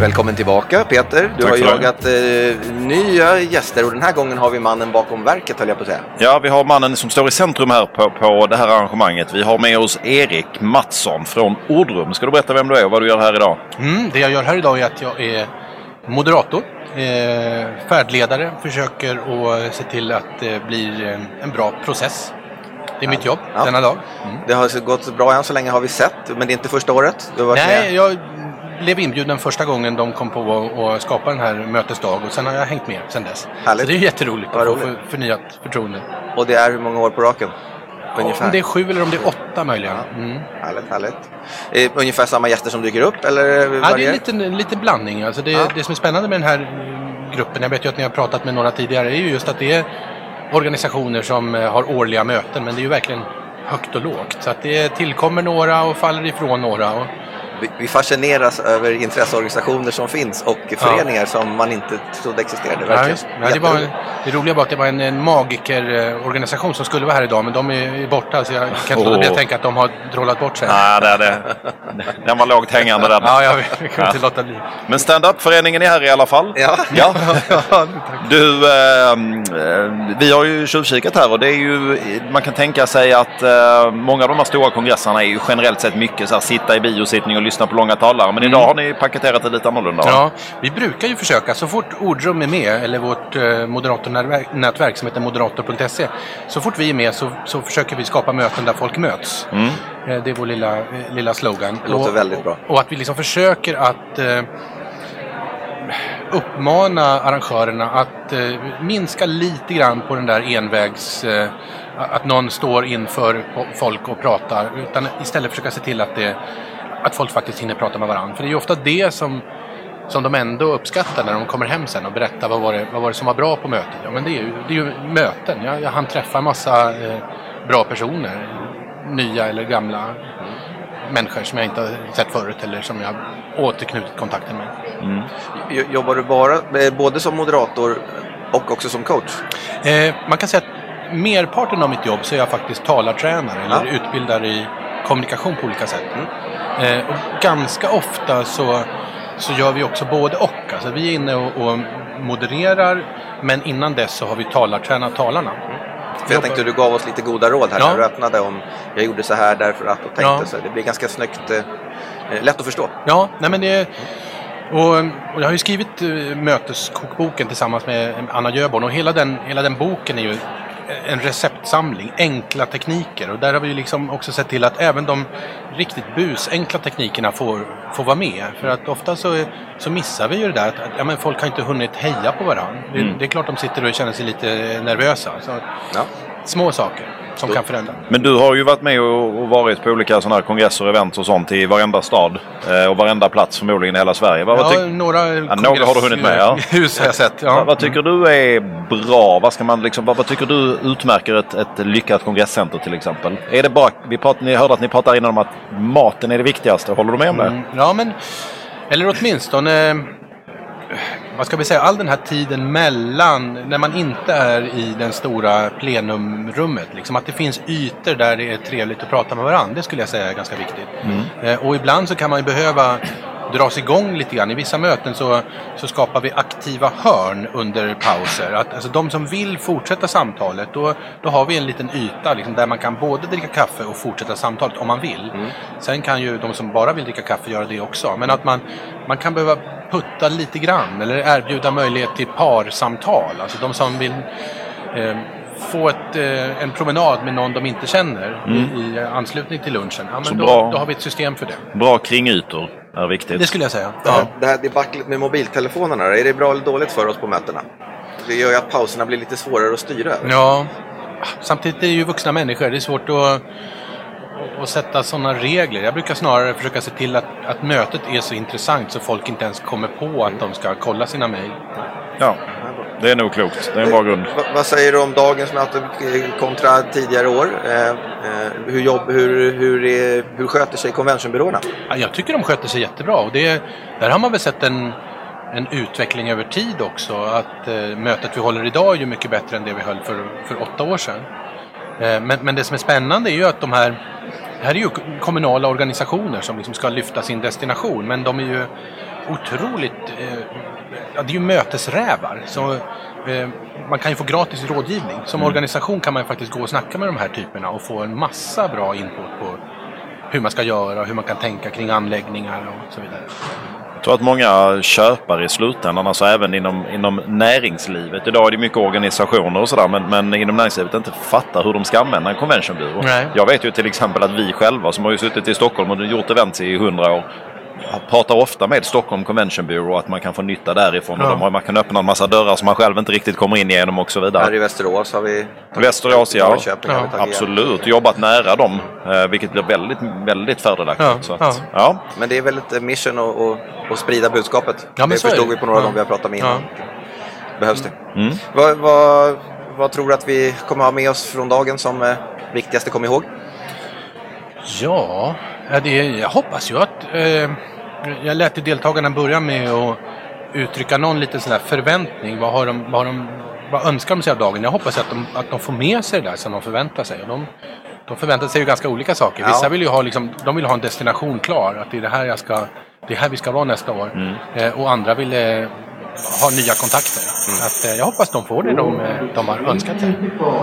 Välkommen tillbaka Peter. Du Tack har jagat eh, nya gäster och den här gången har vi mannen bakom verket höll jag på att säga. Ja, vi har mannen som står i centrum här på, på det här arrangemanget. Vi har med oss Erik Mattsson från Ordrum. Ska du berätta vem du är och vad du gör här idag? Mm, det jag gör här idag är att jag är moderator, eh, färdledare, försöker att se till att det blir en, en bra process. Det är mitt jobb Ja. denna dag. Det har gått bra än så länge har vi sett, men det är inte första året. Du har varit Nej, med. jag blev inbjuden första gången de kom på att skapa den här mötesdag och sen har jag hängt med sen dess. Härligt. Så det är jätteroligt att få för, förnyat förtroende. Och det är hur många år på raken? Ungefär. Om det är sju eller om det är åtta möjligen. Mm. Härligt, härligt. Eh, ungefär samma gäster som dyker upp eller Ja, det är varierar? lite, lite blandning. Alltså det, Ja. det som är spännande med den här gruppen, jag vet ju att ni har pratat med några tidigare, är ju just att det är organisationer som eh, har årliga möten, men det är ju verkligen högt och lågt. Så att det tillkommer några och faller ifrån några. Och, Vi, fascineras över intresseorganisationer som finns och föreningar som man inte trodde existerade. ja, Verkligen. ja, det, var, det roliga var att det var en, en magikerorganisation som skulle vara här idag, men de är, borta så jag kan inte Åh. tänka att de har drollat bort sig. Nej, det, det, den var lågt hängande den. Ja, jag, jag kan inte Ja. låta bli. Men stand-up-föreningen är här i alla fall. Ja. ja. Du, eh, eh, vi har ju tjuvkikat här och det är ju, man kan tänka sig att eh, många av de här stora kongresserna är ju generellt sett mycket så här, sitta i biosittning och lyssna på långa talare. Men idag har ni paketerat det lite annorlunda. Ja, vi brukar ju försöka, så fort Ordrum är med, eller vårt eh, moderatornätverk som heter moderator.se, så fort vi är med så, så försöker vi skapa möten där folk möts. Mm. Eh, det är vår lilla, eh, lilla slogan. Det låter och, väldigt bra. Och att vi liksom försöker att eh, uppmana arrangörerna att eh, minska lite grann på den där envägs... Eh, att någon står inför folk och pratar. Utan istället försöka se till att, det, att folk faktiskt hinner prata med varandra. För det är ju ofta det som, som de ändå uppskattar när de kommer hem sen och berättar vad var det, vad var det som var bra på mötet. Ja, men det är ju, det är ju möten. Jag, jag hann träffa en massa eh, bra personer. Nya eller gamla människor som jag inte har sett förut eller som jag återknutit kontakten med. Jo- Jobbar du bara, eh, både som moderator och också som coach? Eh, man kan säga att merparten av mitt jobb så är jag faktiskt talartränare eller Ja. utbildare i kommunikation på olika sätt. Eh, och ganska ofta så, så gör vi också både och. Alltså vi är inne och, och modererar men innan dess så har vi talartränat talarna. För jag tänkte du gav oss lite goda råd här Ja. när du öppnade om jag gjorde så här därför att och tänkte Ja. så. Det blir ganska snyggt, eh, eh, lätt att förstå. Ja, nej men det... Och, och jag har ju skrivit uh, möteskokboken tillsammans med Anna Jöborn och hela den, hela den boken är ju en receptsamling, enkla tekniker. Och där har vi ju liksom också sett till att även de riktigt busenkla teknikerna får, får vara med. För att ofta så, så missar vi ju det där att att, ja, men folk har inte hunnit heja på varandra. Det, Mm. det är klart de sitter och känner sig lite nervösa. Så, Ja. Små saker som kan förändra. Men du har ju varit med och och varit på olika sådana här kongresser och events och sånt i varenda stad eh, och varenda plats förmodligen i hela Sverige. Vad, vad Ja, tyck- några, några har du hunnit med, ja. Hus har jag sett. Ja. vad, vad tycker du är bra? Vad, ska man liksom, vad, vad tycker du utmärker ett, ett lyckat kongresscenter till exempel? Är det bara, vi prat, ni hörde att ni pratade innan om att maten är det viktigaste. Håller du med om det? Mm, ja, men... Eller åtminstone... Vad ska vi säga? All den här tiden mellan när man inte är i den stora plenumrummet. Liksom, att det finns ytor där det är trevligt att prata med varandra. Det skulle jag säga är ganska viktigt. Eh, och ibland så kan man ju behöva dras igång lite grann. I vissa möten så, så skapar vi aktiva hörn under pauser. Att, alltså de som vill fortsätta samtalet, då, då har vi en liten yta liksom, där man kan både dricka kaffe och fortsätta samtalet om man vill. Sen kan ju de som bara vill dricka kaffe göra det också. Men att man, man kan behöva putta lite grann eller erbjuda möjlighet till parsamtal. Alltså de som vill eh, få ett, eh, en promenad med någon de inte känner i, i anslutning till lunchen. Ja, Så men då, bra. då har vi ett system för det. Bra kringytor är viktigt. Det skulle jag säga. Det här, det här debaclet med mobiltelefonerna, är det bra eller dåligt för oss på mötena? Det gör ju att pauserna blir lite svårare att styra. Ja, samtidigt är det ju vuxna människor. Det är svårt att, att sätta sådana regler. Jag brukar snarare försöka se till att, att mötet är så intressant så folk inte ens kommer på att de ska kolla sina mejl. Ja, det är nog klokt. Det är en bra grund. Va, vad säger du om dagens möte eh, kontra tidigare år? Eh, eh, hur, jobb, hur, hur, är, hur sköter sig conventionbyråerna? Ja, jag tycker de sköter sig jättebra. Och det, där har man väl sett en, en utveckling över tid också. Att eh, mötet vi håller idag är ju mycket bättre än det vi höll för, för åtta år sedan. Eh, men, men det som är spännande är ju att de här det här är ju kommunala organisationer som liksom ska lyfta sin destination men de är ju otroligt... Eh, ja, det är ju mötesrävar. Så, eh, man kan ju få gratis rådgivning. Som organisation kan man ju faktiskt gå och snacka med de här typerna och få en massa bra input på hur man ska göra, hur man kan tänka kring anläggningar och så vidare. Jag tror att många köpare i slutändan, alltså även inom, inom näringslivet. Idag är det mycket organisationer och sådär men, men inom näringslivet inte fattar hur de ska använda en conventionbyrå. Jag vet ju till exempel att vi själva som har ju suttit i Stockholm och gjort events i hundra år pratar ofta med Stockholm Convention Bureau att man kan få nytta därifrån Ja. och de har, man kan öppna en massa dörrar som man själv inte riktigt kommer in igenom och så vidare. Här i Västerås har vi... Västerås, ja. Vi tagit Absolut. Jobbat nära dem, eh, vilket blir väldigt, väldigt fördelaktigt. Ja, att, ja. ja. Men det är väl ett mission att, att, att sprida budskapet. Ja, det förstod det. vi på några av Ja. dem vi har pratat med innan. Behövs det. Mm. Vad, vad, vad tror du att vi kommer ha med oss från dagen som eh, viktigaste kom ihåg? Ja, ja, det, jag hoppas ju att... Eh, jag lät deltagarna börja med att uttrycka någon liten sån förväntning. Vad, har de, vad, har de, vad önskar de sig av dagen? Jag hoppas att de, att de får med sig det där som de förväntar sig. Och de, de förväntar sig ju ganska olika saker. Vissa Ja. vill ju ha, liksom, de vill ha en destination klar. Att det är det här, jag ska, det är här vi ska vara nästa år. Eh, och andra vill eh, ha nya kontakter. Att, eh, jag hoppas de får det de, eh, de har önskat sig.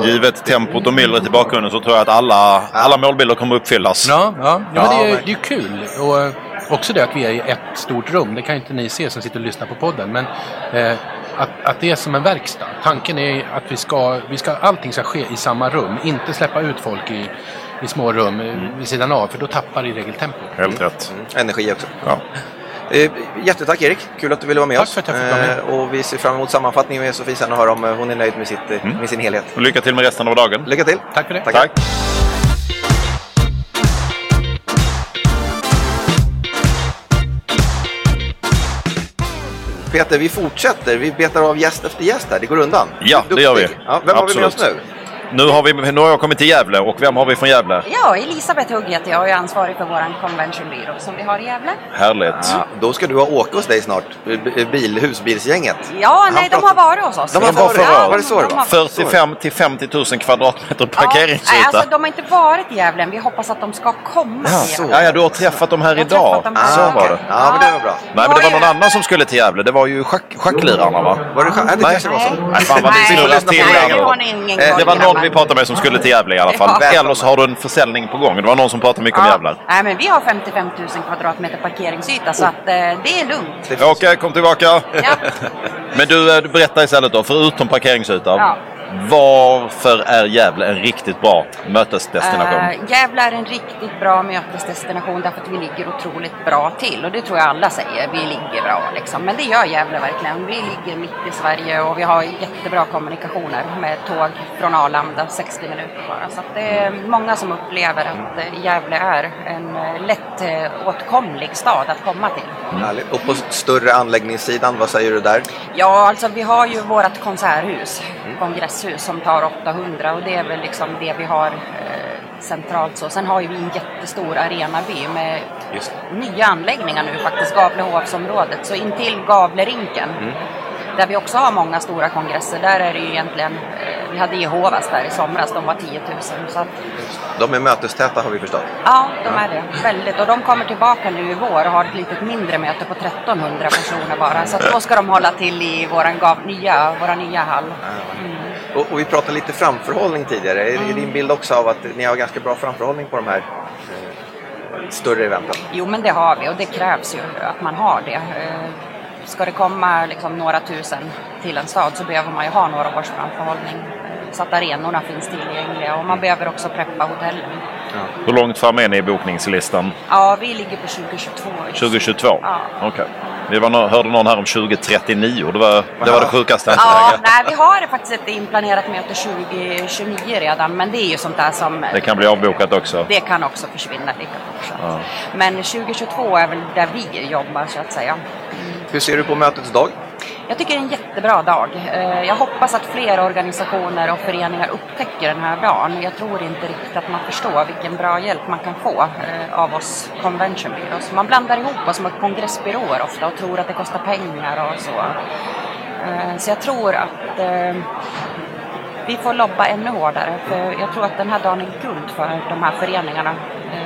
Givet tempot och myllret i bakgrunden så tror jag att alla, alla målbilder kommer uppfyllas. Ja, ja. ja, Ja, men det, är, det är ju kul. Och, också det att vi är i ett stort rum. Det kan inte ni se som sitter och lyssnar på podden. Men eh, att, att det är som en verkstad. Tanken är att vi ska, vi ska, allting ska ske i samma rum. Inte släppa ut folk i, i små rum mm. vid sidan av. För då tappar i regel tempo. Helt rätt. Mm. Energi också. Ja. Eh, jättetack Erik, kul att du ville vara med Tack oss. för att jag fick vara med. Eh, och vi ser fram emot sammanfattningen med Sofie sen och höra om eh, hon är nöjd med, sitt, Mm. med sin helhet. Och lycka till med resten av dagen. Lycka till! Tack för det. Tackar. Tack. Peter, vi fortsätter. Vi betar av gäst efter gäst här. Det går undan. Ja, det gör vi. Ja, vem har vi med oss Absolut. nu? Nu har, vi, nu har jag kommit till Gävle och vem har vi från Gävle? Ja, Elisabeth Hugg heter jag och jag är ansvarig för vår conventionbyrå som vi har i Gävle. Härligt. Ja, då ska du ha åka hos dig snart. Bil, husbilsgänget. Ja, Han nej, de pratar- har varit hos oss. De har varit- var- var det så det de var? har- 45 till 50 000 kvadratmeter Ja, parkeringsyta. nej, alltså, de har inte varit i Gävle än. Vi hoppas att de ska komma Ja, så. Ja, ja, du har träffat dem här idag. dem här Så idag. var det. Ja, men det var bra. Nej, men det var någon annan som skulle till Gävle. Det var ju schack, schacklirarna va? Var det scha- ja, det Nej. kanske var så. Nej, fan vad Nej, snurrar till ni Eh, Det var någon grabbar. vi pratade med som skulle till Gävle i alla fall. Ja. Eller så har du en försäljning på gång. Det var någon som pratade mycket om jävlar. Nej, men vi har 55 000 kvadratmeter parkeringsyta så att eh, det är lugnt. Okej, kom tillbaka. Ja. Men du, eh, du berättar istället då, förutom parkeringsytan. Ja. Varför är Gävle en riktigt bra mötesdestination? Uh, Gävle är en riktigt bra mötesdestination därför att vi ligger otroligt bra till och det tror jag alla säger. Vi ligger bra liksom. Men det gör Gävle verkligen. Vi ligger mitt i Sverige och vi har jättebra kommunikationer med tåg från Arlanda 60 minuter bara. Så att det är många som upplever att eh, Gävle är en eh, lätt åtkomlig stad att komma till. Härligt. Och på större anläggningssidan, vad säger du där? Ja, alltså vi har ju vårt konserthus, kongresshus som tar 800 och det är väl liksom det vi har eh, centralt så. Sen har ju vi en jättestor arenaby med nya anläggningar nu faktiskt, Gavlehovsområdet. Så intill Gavlerinken, där vi också har många stora kongresser, där är det ju egentligen, eh, vi hade Jehovas där i somras, de var 10 000. Så att, De är mötestäta har vi förstått. ja, de är det, väldigt. Och de kommer tillbaka nu i vår och har ett litet mindre möte på 1300 personer bara. Så att då ska de hålla till i våran gav, nya, våra nya hall. Och, och vi pratade lite framförhållning tidigare. Är, är din bild också av att ni har ganska bra framförhållning på de här eh, större eventen? Jo, men det har vi och det krävs ju att man har det. Eh, Ska det komma liksom några tusen till en stad så behöver man ju ha några års framförhållning så att arenorna finns tillgängliga och man behöver också preppa hotellen. Hur långt fram är ni i bokningslistan? Ja, vi ligger på 2022. just nu. 2022? Ja. Okej. Vi var, nå- hörde någon här om 2039. Det var det, var det sjukaste Ja, nej, vi har faktiskt ett inplanerat möte 2029 redan, men det är ju sånt där som Det kan bli avbokat också. det kan också försvinna lika fort. att- Men 2022 är väl där vi jobbar så att säga. Hur ser du på mötets dag? Jag tycker det är en jättebra dag. Eh, jag hoppas att fler organisationer och föreningar upptäcker den här dagen. Jag tror inte riktigt att man förstår vilken bra hjälp man kan få eh, av oss convention bureaus. Man blandar ihop oss med kongressbyråer ofta och tror att det kostar pengar och så. Eh, så jag tror att vi får lobba ännu hårdare. För jag tror att den här dagen är guld för de här föreningarna.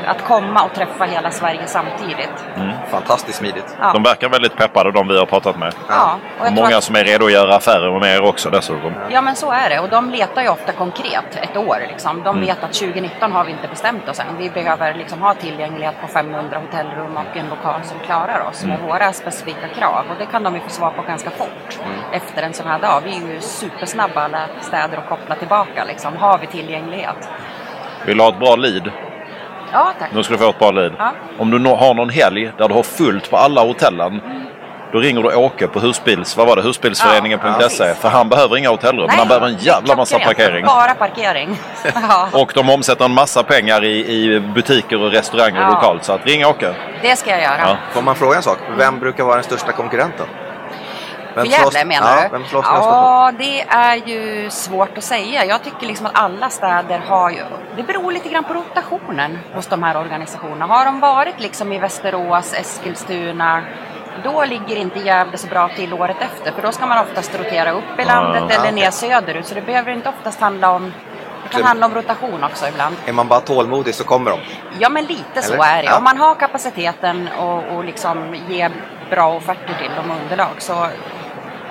Att komma och träffa hela Sverige samtidigt. Fantastiskt smidigt. Ja. De verkar väldigt peppade de vi har pratat med. Ja, och jag tror Många att- som är redo att göra affärer med er också dessutom. Ja men så är det och de letar ju ofta konkret ett år. Liksom. De Mm. vet att 2019 har vi inte bestämt oss än. Vi behöver liksom ha tillgänglighet på 500 hotellrum och en lokal som klarar oss med Mm. våra specifika krav. Och det kan de ju få svar på ganska fort Mm. efter en sån här dag. Vi är ju supersnabba alla städer att koppla tillbaka. Liksom. Har vi tillgänglighet? Vill du ha ett bra lead? Ja tack. Nu ska du få ett bra lead. Ja. Om du har någon helg där du har fullt på alla hotellen. Då ringer du Åke på husbils, vad var det, husbilsföreningen.se. Ja, för han behöver inga hotellrum, men han behöver en jävla massa klockrent. parkering. Bara parkering. ja, Och de omsätter en massa pengar i, i butiker och restauranger Ja. lokalt. Så att ring Åke. det ska jag göra. Ja. Får man fråga en sak? Vem brukar vara den största konkurrenten? Vem För Gävle menar ja, du? Vem slåss? Ja, det är ju svårt att säga. Jag tycker liksom att alla städer har ju... Det beror lite grann på rotationen hos de här organisationerna. Har de varit liksom i Västerås, Eskilstuna, då ligger inte Gävle så bra till året efter. För då ska man oftast rotera upp i landet Ja, eller ner söderut. Så det behöver inte oftast handla om... Det kan Så- handla om rotation också ibland. Är man bara tålmodig så kommer de. Ja, men lite så Eller? är det. Ja. Om man har kapaciteten och, och liksom ger bra offerter till dem och underlag så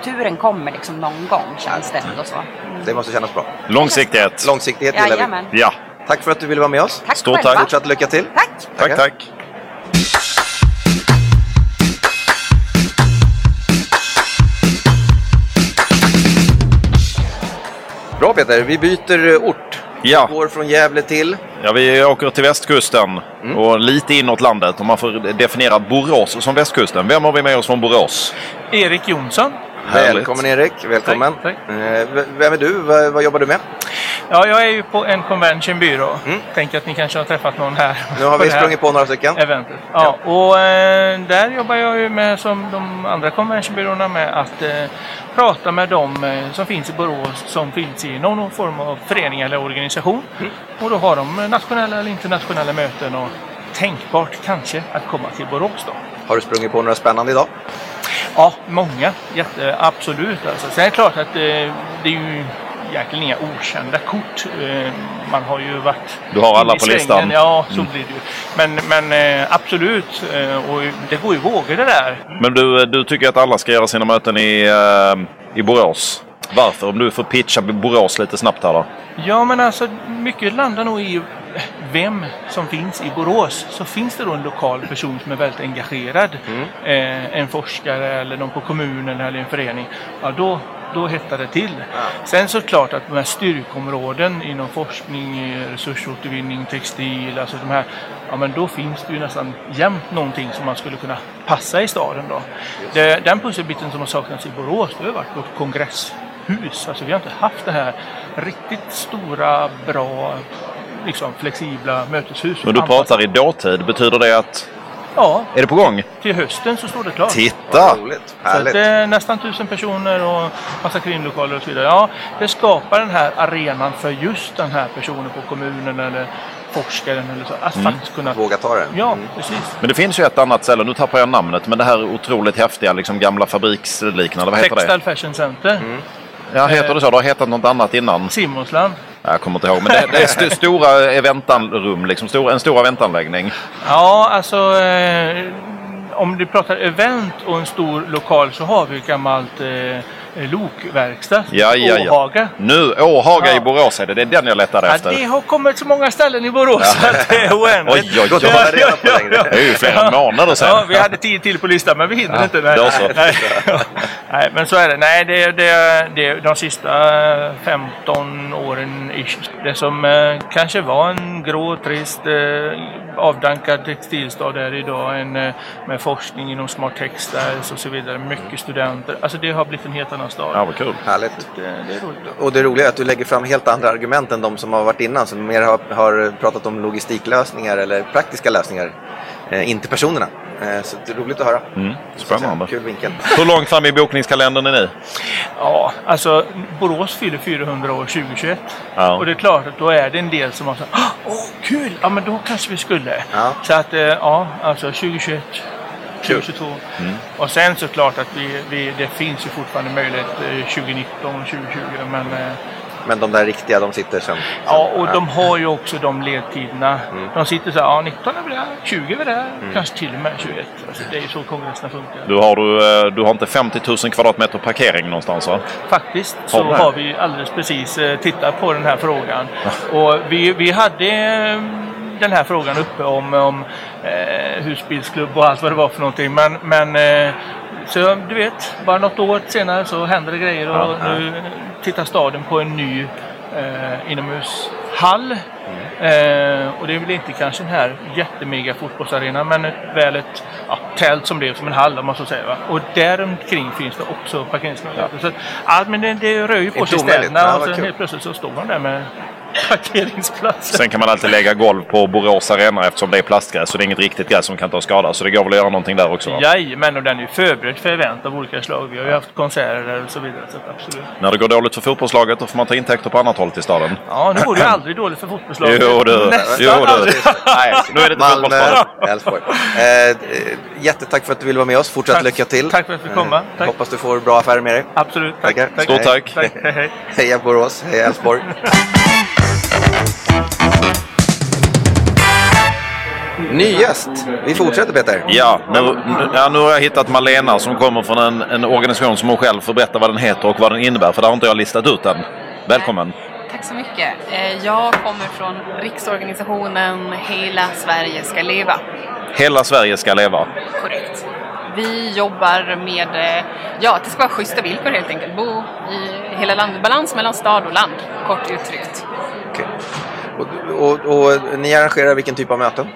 turen kommer liksom någon gång känns det ändå så. Mm. Det måste kännas bra. Långsiktighet. Långsiktighet gillar vi. Ja. Tack för att du ville vara med oss. Tack Stort tack. Fortsatt lycka till. Tack. Tack, tack. tack. Bra Peter, vi byter eh, ort. Ja. Vi går från Gävle till? Ja, vi åker till västkusten mm. och lite inåt landet. Om man får definiera Borås som västkusten. Vem har vi med oss från Borås? Erik Jonsson. Härligt. Välkommen Erik, välkommen. Tack, Eh, v- Vem är du? Vad, vad jobbar du med? Ja, jag är ju på en convention byrå. Tänker att ni kanske har träffat någon här. Mm. Nu har vi sprungit på några stycken. Eventet. Ja, och eh, där jobbar jag ju med, som de andra conventionbyråerna, med att eh, prata med dem eh, som finns i Borås, som finns i någon form av förening eller organisation. Mm. Och då har de nationella eller internationella möten och tänkbart kanske att komma till Borås då. Har du sprungit på några spännande idag? Ja, många. Jätte, absolut. Alltså. Sen är det klart att eh, det är ju egentligen inga okända kort. Eh, man har ju varit Du har alla på listan. Ja, så Mm. blir det ju. Men, men eh, absolut. Och det går ju vågor det där. Men du, du tycker att alla ska göra sina möten i, i Borås? Varför? Om du får pitcha Borås lite snabbt här då. Ja, men alltså mycket landar nog i vem som finns i Borås. Så finns det då en lokal person som är väldigt engagerad. Eh, en forskare eller någon på kommunen eller en förening. Ja, då, då hettar det till. Sen såklart att de här styrkområden inom forskning, resursåtervinning, textil, alltså de här. Ja, men då finns det ju nästan jämt någonting som man skulle kunna passa i staden då. Det, den pusselbiten som har saknats i Borås, det har varit vårt kongresshus. Alltså vi har inte haft det här riktigt stora, bra, liksom flexibla möteshus. Men du pratar i dåtid. Betyder det att... Ja, Är det på gång? till hösten så står det klart. Titta! Roligt, Så det är nästan tusen personer och massa kringlokaler och så vidare. Ja, det skapar den här arenan för just den här personen på kommunen eller forskaren eller så. Att Mm. faktiskt kunna... Våga ta det. Ja, precis. Men det finns ju ett annat ställe, nu tappar jag namnet, men det här otroligt häftiga liksom gamla fabriksliknande, vad heter Textile det? Fashion Center. Ja, heter det så? Det har hetat något annat innan. Simonsland. Jag kommer inte ihåg, men det, det är st stora eventanrum, liksom stor, en stor eventanläggning. Ja, alltså eh, om du pratar event och en stor lokal så har vi ett gammalt eh, lokverkstad. Ja, ja, ja. Åhaga. Nu, Åhaga Ja. i Borås är det, det är den jag letar Ja, efter. det har kommit så många ställen i Borås att det är oändligt. Oj, oj, oj. Det är ju flera månader sedan. Ja, vi hade tio till på listan men vi hinner Ja, inte. Nej. då så. Nej. Nej, men så är det. Nej, det, det, det de sista eh, 15 åren ish. Det som eh, kanske var en grå, trist, eh, avdankad textilstad är idag en, eh, med forskning inom smart textiles och så vidare. Mycket studenter. Alltså det har blivit en helt annan stad. Ja, vad kul. Härligt. Det, det är roligt. Och det roliga är att du lägger fram helt andra argument än de som har varit innan, som mer har, har pratat om logistiklösningar eller praktiska lösningar, eh, inte personerna. Eh, så det är roligt att höra. Mm, spännande. Kul vinkel. Hur långt fram i bokningskalendern är ni? Ja, alltså Borås fyller 400 år 2021. Ja. Och det är klart att då är det en del som har sagt Åh, kul! Ja, men då kanske vi skulle. Ja. Så att, eh, ja, alltså 2021, 2022. Mm. Och sen såklart att vi, vi, det finns ju fortfarande möjlighet eh, 2019, 2020. Men, eh, Men de där riktiga, de sitter sen. ja, och de har ju också de ledtiderna. Mm. De sitter så här, ja 19 är vi där, 20 är vi där, kanske till och med 21. Alltså, det är ju så kongresserna funkar. Du har, du, eh, du har inte 50 000 kvadratmeter parkering någonstans va? Faktiskt Har så har vi alldeles precis eh, tittat på den här frågan. Och vi, vi hade eh, den här frågan uppe om, om eh, husbilsklubb och allt vad det var för någonting. Men, men eh, så du vet, bara något år senare så händer det grejer och Ja, nu tittar staden på en ny eh, inomhushall. Mm. Eh, och det är väl inte kanske den här jättemega fotbollsarenan men ett, väl ett ja, tält som blev som en hall om man så säger. Va? Och däromkring finns det också parkeringsmöjligheter. Så, att, ja, men det, det rör ju på sig städerna Ja, och sen helt plötsligt så står man där med parkeringsplatser. Sen kan man alltid lägga golv på Borås Arena eftersom det är plastgräs så det är inget riktigt gräs som kan ta skada. Så det går väl att göra någonting där också va? Jajamän, och den är ju förberedd för event av olika slag. Vi har ju haft konserter och så vidare. Så absolut. När det går dåligt för fotbollslaget då får man ta intäkter på annat håll till staden. Ja, nu går det ju aldrig dåligt för fotbollslaget. Jo du. Nästan Jo, du. aldrig. Nej, nu är det inte Malmö. Elfsborg. Eh, jättetack för att du ville vara med oss. Fortsätt Tack. lycka till. Tack för att vi fick komma. Eh, Tack. Hoppas du får bra affärer med dig. Absolut. Tack. Tackar. Stort Hej. tack. Tack. Hej, hej. Heja Borås, heja Elfsborg. Ny gäst. Vi fortsätter Peter. Ja nu, nu- ja, nu har jag hittat Malena som kommer från en, en organisation som hon själv får berätta vad den heter och vad den innebär. För det har inte jag listat ut än. Välkommen! Tack så mycket. Eh, Jag kommer från riksorganisationen Hela Sverige ska leva. Hela Sverige ska leva. Korrekt. Vi jobbar med eh, ja, att det ska vara schyssta villkor helt enkelt. Bo i hela landet, balans mellan stad och land, kort uttryckt. Okay. Och, och, och, ni arrangerar vilken typ av möten?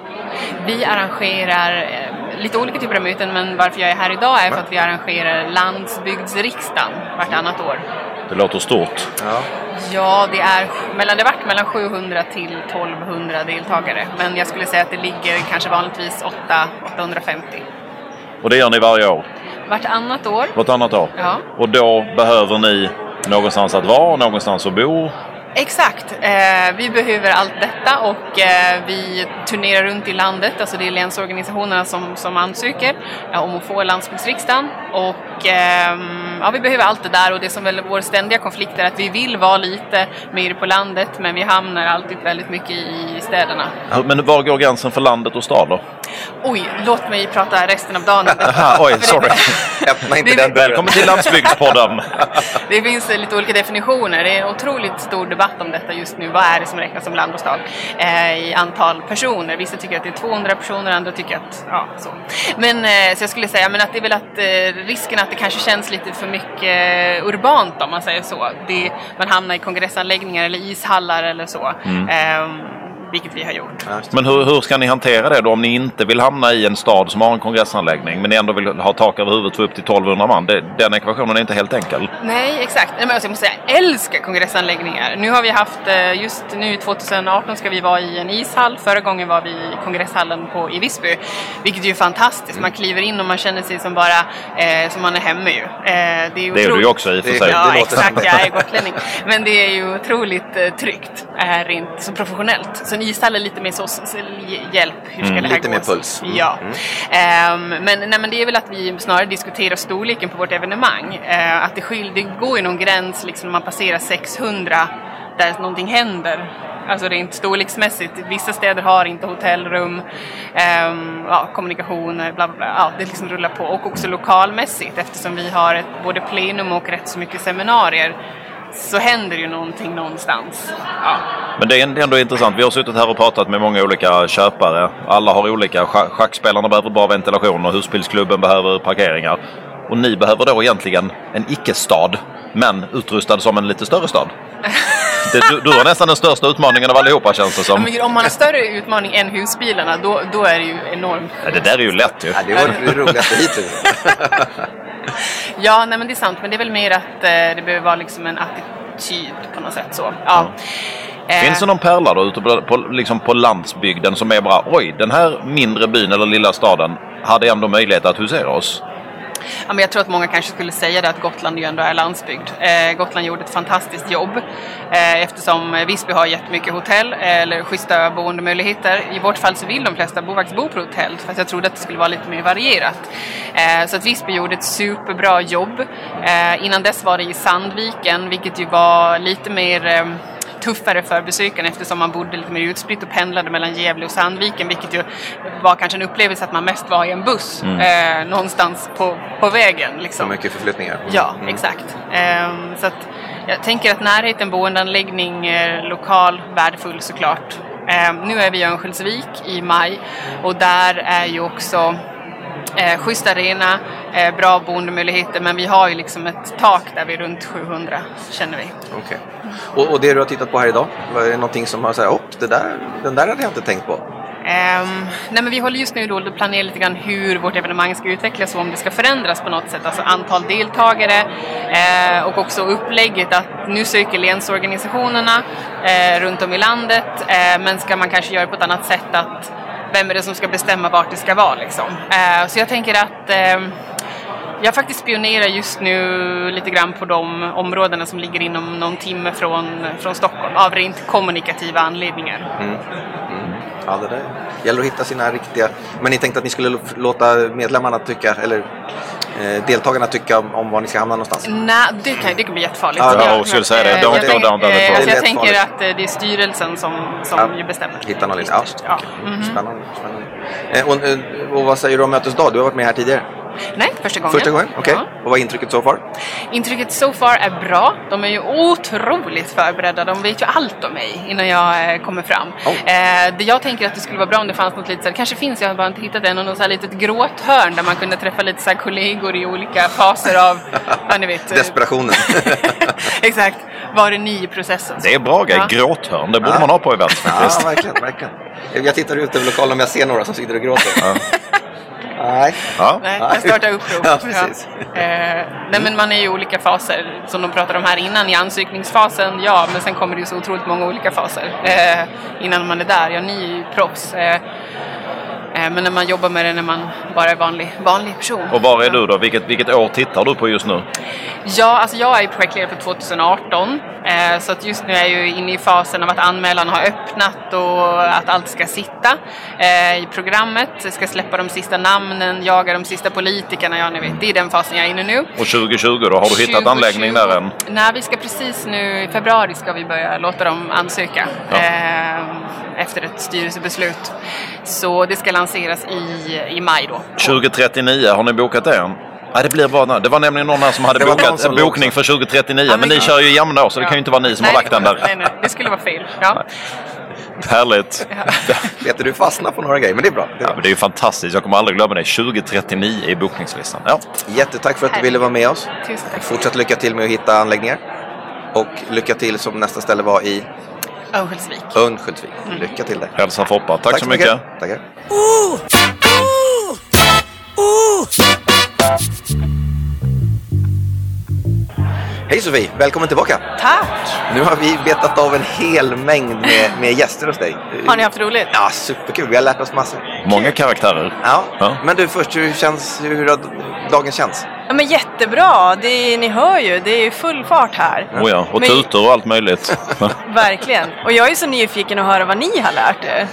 Vi arrangerar eh, lite olika typer av möten, men varför jag är här idag är för att vi arrangerar landsbygdsriksdagen vartannat år. Det låter stort. Ja, ja det är mellan, det varit mellan 700 till 1200 deltagare. Men jag skulle säga att det ligger kanske vanligtvis 8, 850. Och det gör ni varje år? Vartannat år. Vartannat år? Ja. Och då behöver ni någonstans att vara, någonstans att bo? Exakt. Eh, vi behöver allt detta och eh, vi turnerar runt i landet. Alltså det är länsorganisationerna som, som ansöker ja, om att få landsbygdsriksdagen. Och eh, ja, vi behöver allt det där och det som väl vår ständiga konflikt är att vi vill vara lite mer på landet men vi hamnar alltid väldigt mycket i städerna. Men var går gränsen för landet och stad då? Oj, låt mig prata resten av dagen. Oj, sorry. Öppna inte den Välkommen till Landsbygdspodden. det finns lite olika definitioner. Det är en otroligt stor debatt om detta just nu. Vad är det som räknas som land och stad eh, i antal personer? Vissa tycker att det är 200 personer, andra tycker att, ja, så. Men eh, så jag skulle säga men att det är väl att eh, risken att det kanske känns lite för mycket urbant om man säger så. Det, man hamnar i kongressanläggningar eller ishallar eller så. Mm. Vilket vi har gjort. Men hur, hur ska ni hantera det då om ni inte vill hamna i en stad som har en kongressanläggning men ni ändå vill ha tak över huvudet för upp till 1200 man? Det, den ekvationen är inte helt enkel. Nej, exakt. Men alltså, jag måste säga, jag älskar kongressanläggningar. Nu har vi haft, eh, just nu 2018 ska vi vara i en ishall. Förra gången var vi i kongresshallen på, i Visby. Vilket är ju fantastiskt. Man kliver in och man känner sig som bara, eh, som man är hemma ju. Eh, det är, det är du ju också i och för sig. Ja, exakt. Jag är gotlänning. Men det är ju otroligt eh, tryggt. Är inte så professionellt. Så är lite mer så, hjälp, hur ska Mm, det här lite gå? mer puls. Mm. Ja. Ehm, men, nej, men det är väl att vi snarare diskuterar storleken på vårt evenemang. Eh, att det, skil, det går ju någon gräns liksom när man passerar 600 där någonting händer. Alltså rent storleksmässigt. Vissa städer har inte hotellrum, ehm, ja, kommunikationer, bla bla bla. Ja, det liksom rullar på. Och också lokalmässigt eftersom vi har ett, både plenum och rätt så mycket seminarier så händer ju någonting någonstans. Ja. Men det är ändå intressant. Vi har suttit här och pratat med många olika köpare. Alla har olika. Scha- Schackspelarna behöver bra ventilation och husbilsklubben behöver parkeringar. Och ni behöver då egentligen en icke-stad, men utrustad som en lite större stad. Det, du, du har nästan den största utmaningen av allihopa känns det som. Men om man har större utmaning än husbilarna då, då är det ju enormt. Ja, det där är ju lätt ju. Ja, det var det roligaste hittills. Ja, nej, men det är sant. Men det är väl mer att eh, det behöver vara liksom en attityd på något sätt. Så. Ja. Eh, Finns det någon pärla då ute på, på, liksom på landsbygden som är bara oj, den här mindre byn eller lilla staden hade ändå möjlighet att husera oss? Ja, men jag tror att många kanske skulle säga det att Gotland ju ändå är landsbygd. Eh, Gotland gjorde ett fantastiskt jobb eh, eftersom Visby har jättemycket hotell eh, eller schyssta boendemöjligheter. I vårt fall så vill de flesta bo, faktiskt bo på hotell för att jag trodde att det skulle vara lite mer varierat. Eh, så att Visby gjorde ett superbra jobb. Eh, innan dess var det i Sandviken vilket ju var lite mer eh, tuffare för besökarna eftersom man bodde lite mer utspritt och pendlade mellan Gävle och Sandviken vilket ju var kanske en upplevelse att man mest var i en buss Mm. eh, någonstans på, på vägen. Så Liksom. mycket förflyttningar. Ja, Mm. exakt. Ehm, så att jag tänker att närheten, boendeanläggning, eh, lokal, värdefull såklart. Ehm, nu är vi i Örnsköldsvik i maj och där är ju också eh, schysst arena, eh, bra boendemöjligheter men vi har ju liksom ett tak där vi är runt 700 känner vi. Okej. Och, och det du har tittat på här idag, är det någonting som har sagt upp det där, den där hade jag inte tänkt på? Ehm, nej men vi håller just nu då och planerar lite grann hur vårt evenemang ska utvecklas och om det ska förändras på något sätt. Alltså antal deltagare eh, och också upplägget att nu söker länsorganisationerna eh, runt om i landet eh, men ska man kanske göra på ett annat sätt att vem är det som ska bestämma vart det ska vara liksom. Eh, så jag tänker att eh, jag faktiskt spionerar just nu lite grann på de områdena som ligger inom någon timme från, från Stockholm av rent kommunikativa anledningar. Mm. Mm. Ja, det där gäller att hitta sina riktiga... Men ni tänkte att ni skulle låta medlemmarna tycka, eller deltagarna tycka om, om var ni ska hamna någonstans? Nej, det kan, det kan bli jättefarligt. Ja, Ja, jag skulle säga det. Eh, Don't jag go down that eh, road. alltså Jag tänker att eh, det är styrelsen som, som Ja, ju bestämmer. Hitta någon lite... Ja, Ja. okej. mhm. Spännande. spännande. Eh, och, eh, och vad säger du om mötesdag? Du har varit med här tidigare. Nej, första gången. Första gången, okej. Ja. Och vad är intrycket so far? Intrycket so far är bra. De är ju otroligt förberedda. De vet ju allt om mig innan jag eh, kommer fram. Eh, det jag tänker att det skulle vara bra om det fanns något litet, så här- kanske finns, jag har bara inte hittat det, något så här litet gråthörn där man kunde träffa lite så här kollegor i olika faser av, ja ni vet. eh, Desperationen. Exakt. Var är ni i processen? Det är bra grej. Ja. Gråthörn, det borde Ja. man ha på event faktiskt. Ja, verkligen, verkligen. Jag tittar ut över lokalen om jag ser några som sitter och gråter. Nej. Ja. Nej, jag startar upprop. Ja, precis. Ja. Eh, nej, men man är i olika faser, som de pratade om här innan. I ansökningsfasen, ja, men sen kommer det ju så otroligt många olika faser eh, innan man är där. Ja, ni är ju proffs. Eh, men när man jobbar med det när man bara är vanlig, vanlig person. Och var är du då? Vilket, vilket år tittar du på just nu? Ja, alltså jag är projektledare för 2018. Eh, så att just nu är jag ju inne i fasen av att anmälan har öppnat och att allt ska sitta eh, i programmet. Jag ska släppa de sista namnen, jaga de sista politikerna. Ja, ni vet, det är den fasen jag är inne nu. Och 2020 då? Har du hittat 2020. anläggning där än? Nej, vi ska precis nu i februari ska vi börja låta dem ansöka eh, efter ett styrelsebeslut. Så det ska lanseras i, i maj då. 2039, har ni bokat det än? Nej, det blir bara... Det var nämligen någon här som hade bokat en bokning för 2039. men men ni kör ju jämna år så det kan ju inte vara ni som har lagt den där. Nej, nej, det skulle vara fel. Ja. Härligt! Peter, du fastnar på några grejer, men det är bra. Det är Ja, men det är ju fantastiskt. Jag kommer aldrig glömma det. 2039 i bokningslistan. Ja. Jättetack för att du ville vara med oss. Tusen tack. Fortsatt lycka till med att hitta anläggningar. Och lycka till som nästa ställe var i Örnsköldsvik. Örnsköldsvik. Lycka till där. Hälsa Foppa. Tack, så mycket. Tackar. Hej Sofie, välkommen tillbaka. Tack! Nu har vi betat av en hel mängd med, med gäster hos dig. Har ni haft roligt? Ja, superkul. Vi har lärt oss massor. Många karaktärer. Ja. Ja. Men du först, hur, känns, hur har dagen känts? Ja, men jättebra! Det är, ni hör ju, det är ju full fart här. Oh ja, och Men- tutor och allt möjligt. Verkligen. Och jag är så nyfiken att höra vad ni har lärt er.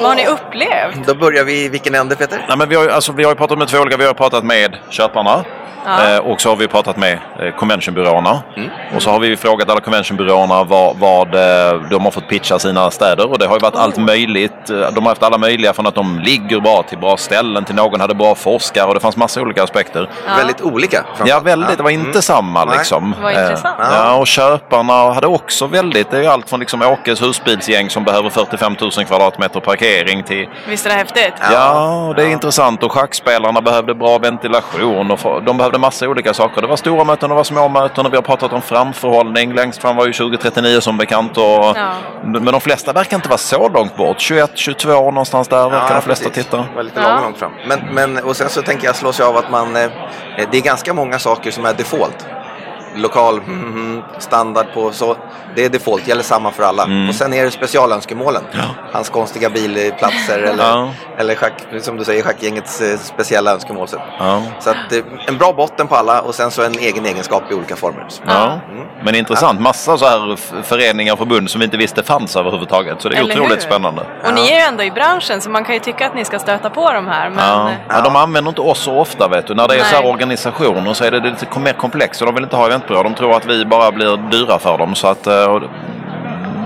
Vad har ni upplevt? Då börjar vi i vilken ände Peter? Nej, men vi, har, ju- alltså, vi har ju pratat med två olika. Vi har pratat med köparna. Ja. Eh, och så har vi pratat med eh, conventionbyråerna. Mm. Och så har vi frågat alla conventionbyråerna vad, vad eh, de har fått pitcha sina städer. Och det har ju varit Oh. allt möjligt. Eh, De har haft alla möjliga från att de ligger bra till bra ställen till någon hade bra forskare och det fanns massa olika aspekter. Väldigt olika. Ja, väldigt. Det var inte Mm. samma liksom. Vad Eh, intressant. Ja, och köparna hade också väldigt, det är allt från liksom Åkes husbilsgäng som behöver 45 000 kvadratmeter parkering till Visst är det häftigt? Ja, det är intressant och schackspelarna behövde bra ventilation och de behövde massa olika saker. Det var stora möten och det var små möten och vi har pratat om framförhållning. Längst fram var ju 2039 som bekant. Och, Ja. Men de flesta verkar inte vara så långt bort. 21, 22 någonstans där verkar de flesta precis. titta. Det var lite Ja. långt, långt fram. Men, men, och sen så tänker jag slås jag av att man, eh, det är ganska många saker som är default. Lokal, mm, standard på så. Det är default, gäller samma för alla. Mm. Och sen är det specialönskemålen. Hans konstiga bilplatser eller, Ja. eller schack, som du säger, schackgängets eh, speciella önskemål. Så, Ja. så att, eh, en bra botten på alla och sen så en egen egenskap i olika former. Ja. Mm. Men intressant. Massa så här föreningar och förbund som vi inte visste fanns överhuvudtaget. Så det är Eller otroligt hur? spännande. Och ni är ju ändå i branschen så man kan ju tycka att ni ska stöta på de här. Men Ja. eh, Ja, de använder inte oss så ofta vet du. När det är Nej. så här organisationer så är det lite mer komplext. Och de vill inte ha eventbyrå. De tror att vi bara blir dyra för dem. Så att, eh,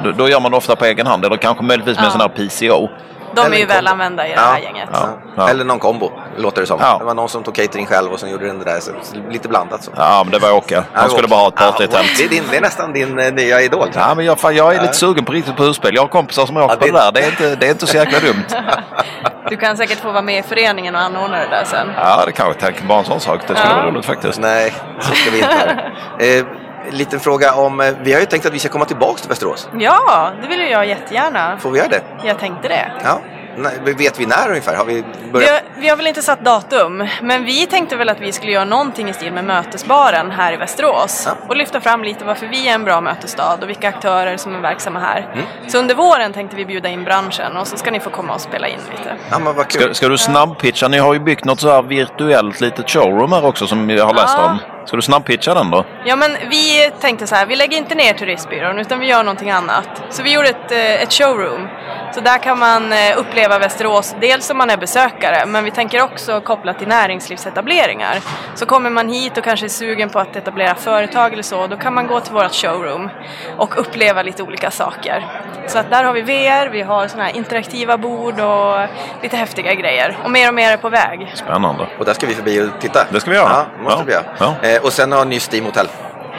då, då gör man det ofta på egen hand. Eller kanske möjligtvis med Ja. en sån här PCO. De är Eller ju en kombo. väl använda i det här gänget. Ja. Ja. Eller någon kombo, låter det som. Ja. Det var någon som tog catering själv och som gjorde den där. Så lite blandat så. Ja, men det var Åke. Ja, Han skulle bara ha ett ja, partytält. det, är din, det är nästan din eh, nya idol. jag. Ja, men jag, fan, jag är lite sugen på riktigt på husbil. Jag har kompisar som åker Ja, på det- där. Det är, inte, det är inte så jäkla dumt. Du kan säkert få vara med i föreningen och anordna det där sen. Ja, det kanske tänker bara en sån sak. Det skulle Ja. vara roligt faktiskt. Nej, så ska vi inte ha det. Eh, liten fråga om, eh, vi har ju tänkt att vi ska komma tillbaka till Västerås. Ja, det vill jag jättegärna. Får vi göra det? Jag tänkte det. Ja. Nej, vet vi när ungefär? Har vi Vi börjat? har, vi har väl inte satt datum, men vi tänkte väl att vi skulle göra någonting i stil med mötesbaren här i Västerås Ja. och lyfta fram lite varför vi är en bra mötesstad och vilka aktörer som är verksamma här. Mm. Så under våren tänkte vi bjuda in branschen och så ska ni få komma och spela in lite. Ja, men vad kul. Ska, ska du snabbpitcha? Ni har ju byggt något så här virtuellt litet showroom här också som jag har läst Ja. om. Ska du snabbpitcha den då? Ja men vi tänkte så här, vi lägger inte ner turistbyrån utan vi gör någonting annat. Så vi gjorde ett, eh, ett showroom så där kan man eh, uppleva Västerås, dels om man är besökare, men vi tänker också kopplat till näringslivsetableringar. Så kommer man hit och kanske är sugen på att etablera företag eller så, då kan man gå till vårt showroom och uppleva lite olika saker. Så att där har vi VR, vi har såna här interaktiva bord och lite häftiga grejer. Och mer och mer är på väg. Spännande. Och där ska vi förbi och titta. Det ska vi göra. Ja, måste vi göra. Eh, och sen har ni Steam Hotel.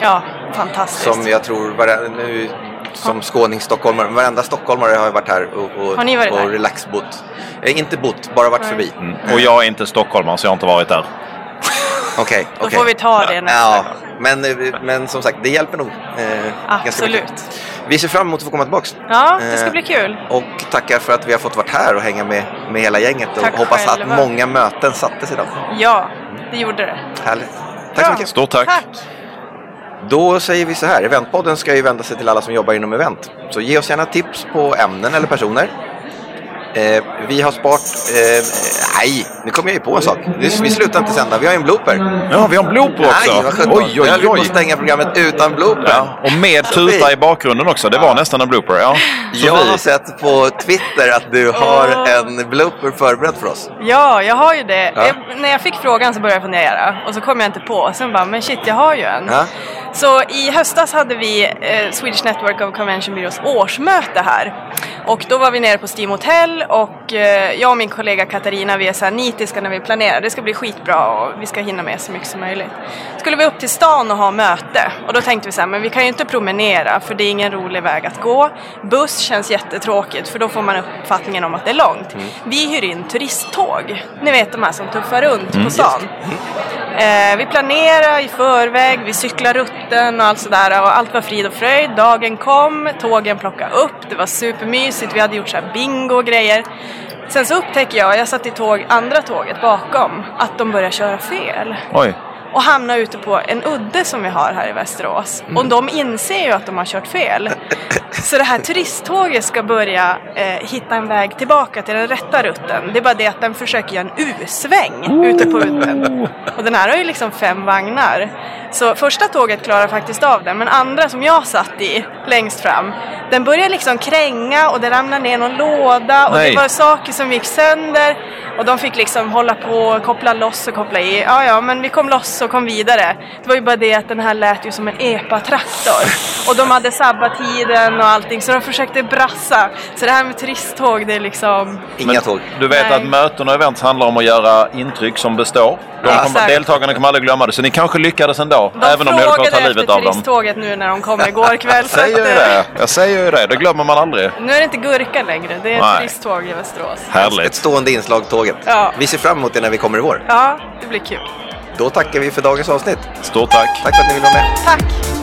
Ja, fantastiskt. Som jag tror, nu, som skåning, stockholmare, varenda stockholmare har ju varit här och, och, Har ni varit och där? relaxbott. Eh, inte bott, bara varit förbi. Mm. Och jag är inte stockholmare så jag har inte varit där. Okej, Då okej. får vi ta det nästa ja, gång. men, eh, men som sagt, det hjälper nog. Eh, Absolut. Vi ser fram emot att få komma tillbaks. Ja, det ska Eh, bli kul. Och tackar för att vi har fått vara här och hänga med, med hela gänget. Tack och hoppas själva. att många möten sattes idag. Ja, det gjorde det. Härligt. Tack så mycket. Stort tack. Då säger vi så här, Eventpodden ska ju vända sig till alla som jobbar inom event. Så ge oss gärna tips på ämnen eller personer. Eh, vi har sparat... Eh, nej, nu kom jag ju på en sak. Vi, vi slutar inte sända, vi har ju en blooper. Ja, vi har en blooper också. Nej, vad sjutton. Oj, oj, Jag höll på oj. att stänga programmet utan blooper. Ja, och med tuta i bakgrunden också. Det var nästan en blooper. Ja. Jag har sett på Twitter att du har en blooper förberedd för oss. Ja, jag har ju det. Ja. Jag, när jag fick frågan så började jag fundera och så kom jag inte på. Sen bara, men shit, jag har ju en. Ja. Så i höstas hade vi eh, Swedish Network of Convention Bureaus årsmöte här. Och då var vi nere på Steam Hotel och eh, jag och min kollega Katarina vi är så här nitiska när vi planerar. Det ska bli skitbra och vi ska hinna med så mycket som möjligt. Skulle vi upp till stan och ha möte och då tänkte vi så här, men vi kan ju inte promenera för det är ingen rolig väg att gå. Buss känns jättetråkigt för då får man uppfattningen om att det är långt. Vi hyr in turisttåg. Ni vet de här som tuffar runt Mm, på stan. Eh, vi planerar i förväg, vi cyklar rutten och allt sådär och allt var frid och fröjd. Dagen kom, tågen plockade upp, det var supermysigt, vi hade gjort så här bingo och grejer. Sen så upptäcker jag, jag satt i tåg, andra tåget bakom, att de börjar köra fel. Oj. Och hamnar ute på en udde som vi har här i Västerås. Och de inser ju att de har kört fel. Så det här turisttåget ska börja eh, hitta en väg tillbaka till den rätta rutten. Det är bara det att den försöker göra en U-sväng ute på udden. Och den här har ju liksom fem vagnar. Så första tåget klarar faktiskt av det, men andra som jag satt i längst fram, den börjar liksom kränga och det ramlar ner någon låda och Nej. det var saker som gick sönder. Och de fick liksom hålla på och koppla loss och koppla i. Ja, ja, men vi kom loss och kom vidare. Det var ju bara det att den här lät ju som en epa-traktor. Och de hade sabbat tiden och allting, så de försökte brassa. Så det här med turisttåg, det är liksom... Inga tåg. Du vet Nej. att möten och event handlar om att göra intryck som består. De Ja, kommer, deltagarna kommer aldrig glömma det, så ni kanske lyckades ändå. De även om ni höll på att ta frågade livet av dem. turisttåget nu när de kom igår kväll. så Säger ju eh, det. Jag säger ju det. Det glömmer man aldrig. Nu är det inte gurka längre, det är Nej. turisttåg i Västerås. Ett Härligt. stående inslag tåget. Ja. Vi ser fram emot det när vi kommer i vår. Ja, det blir kul. Då tackar vi för dagens avsnitt. Stort tack. Tack för att ni ville vara med. Tack!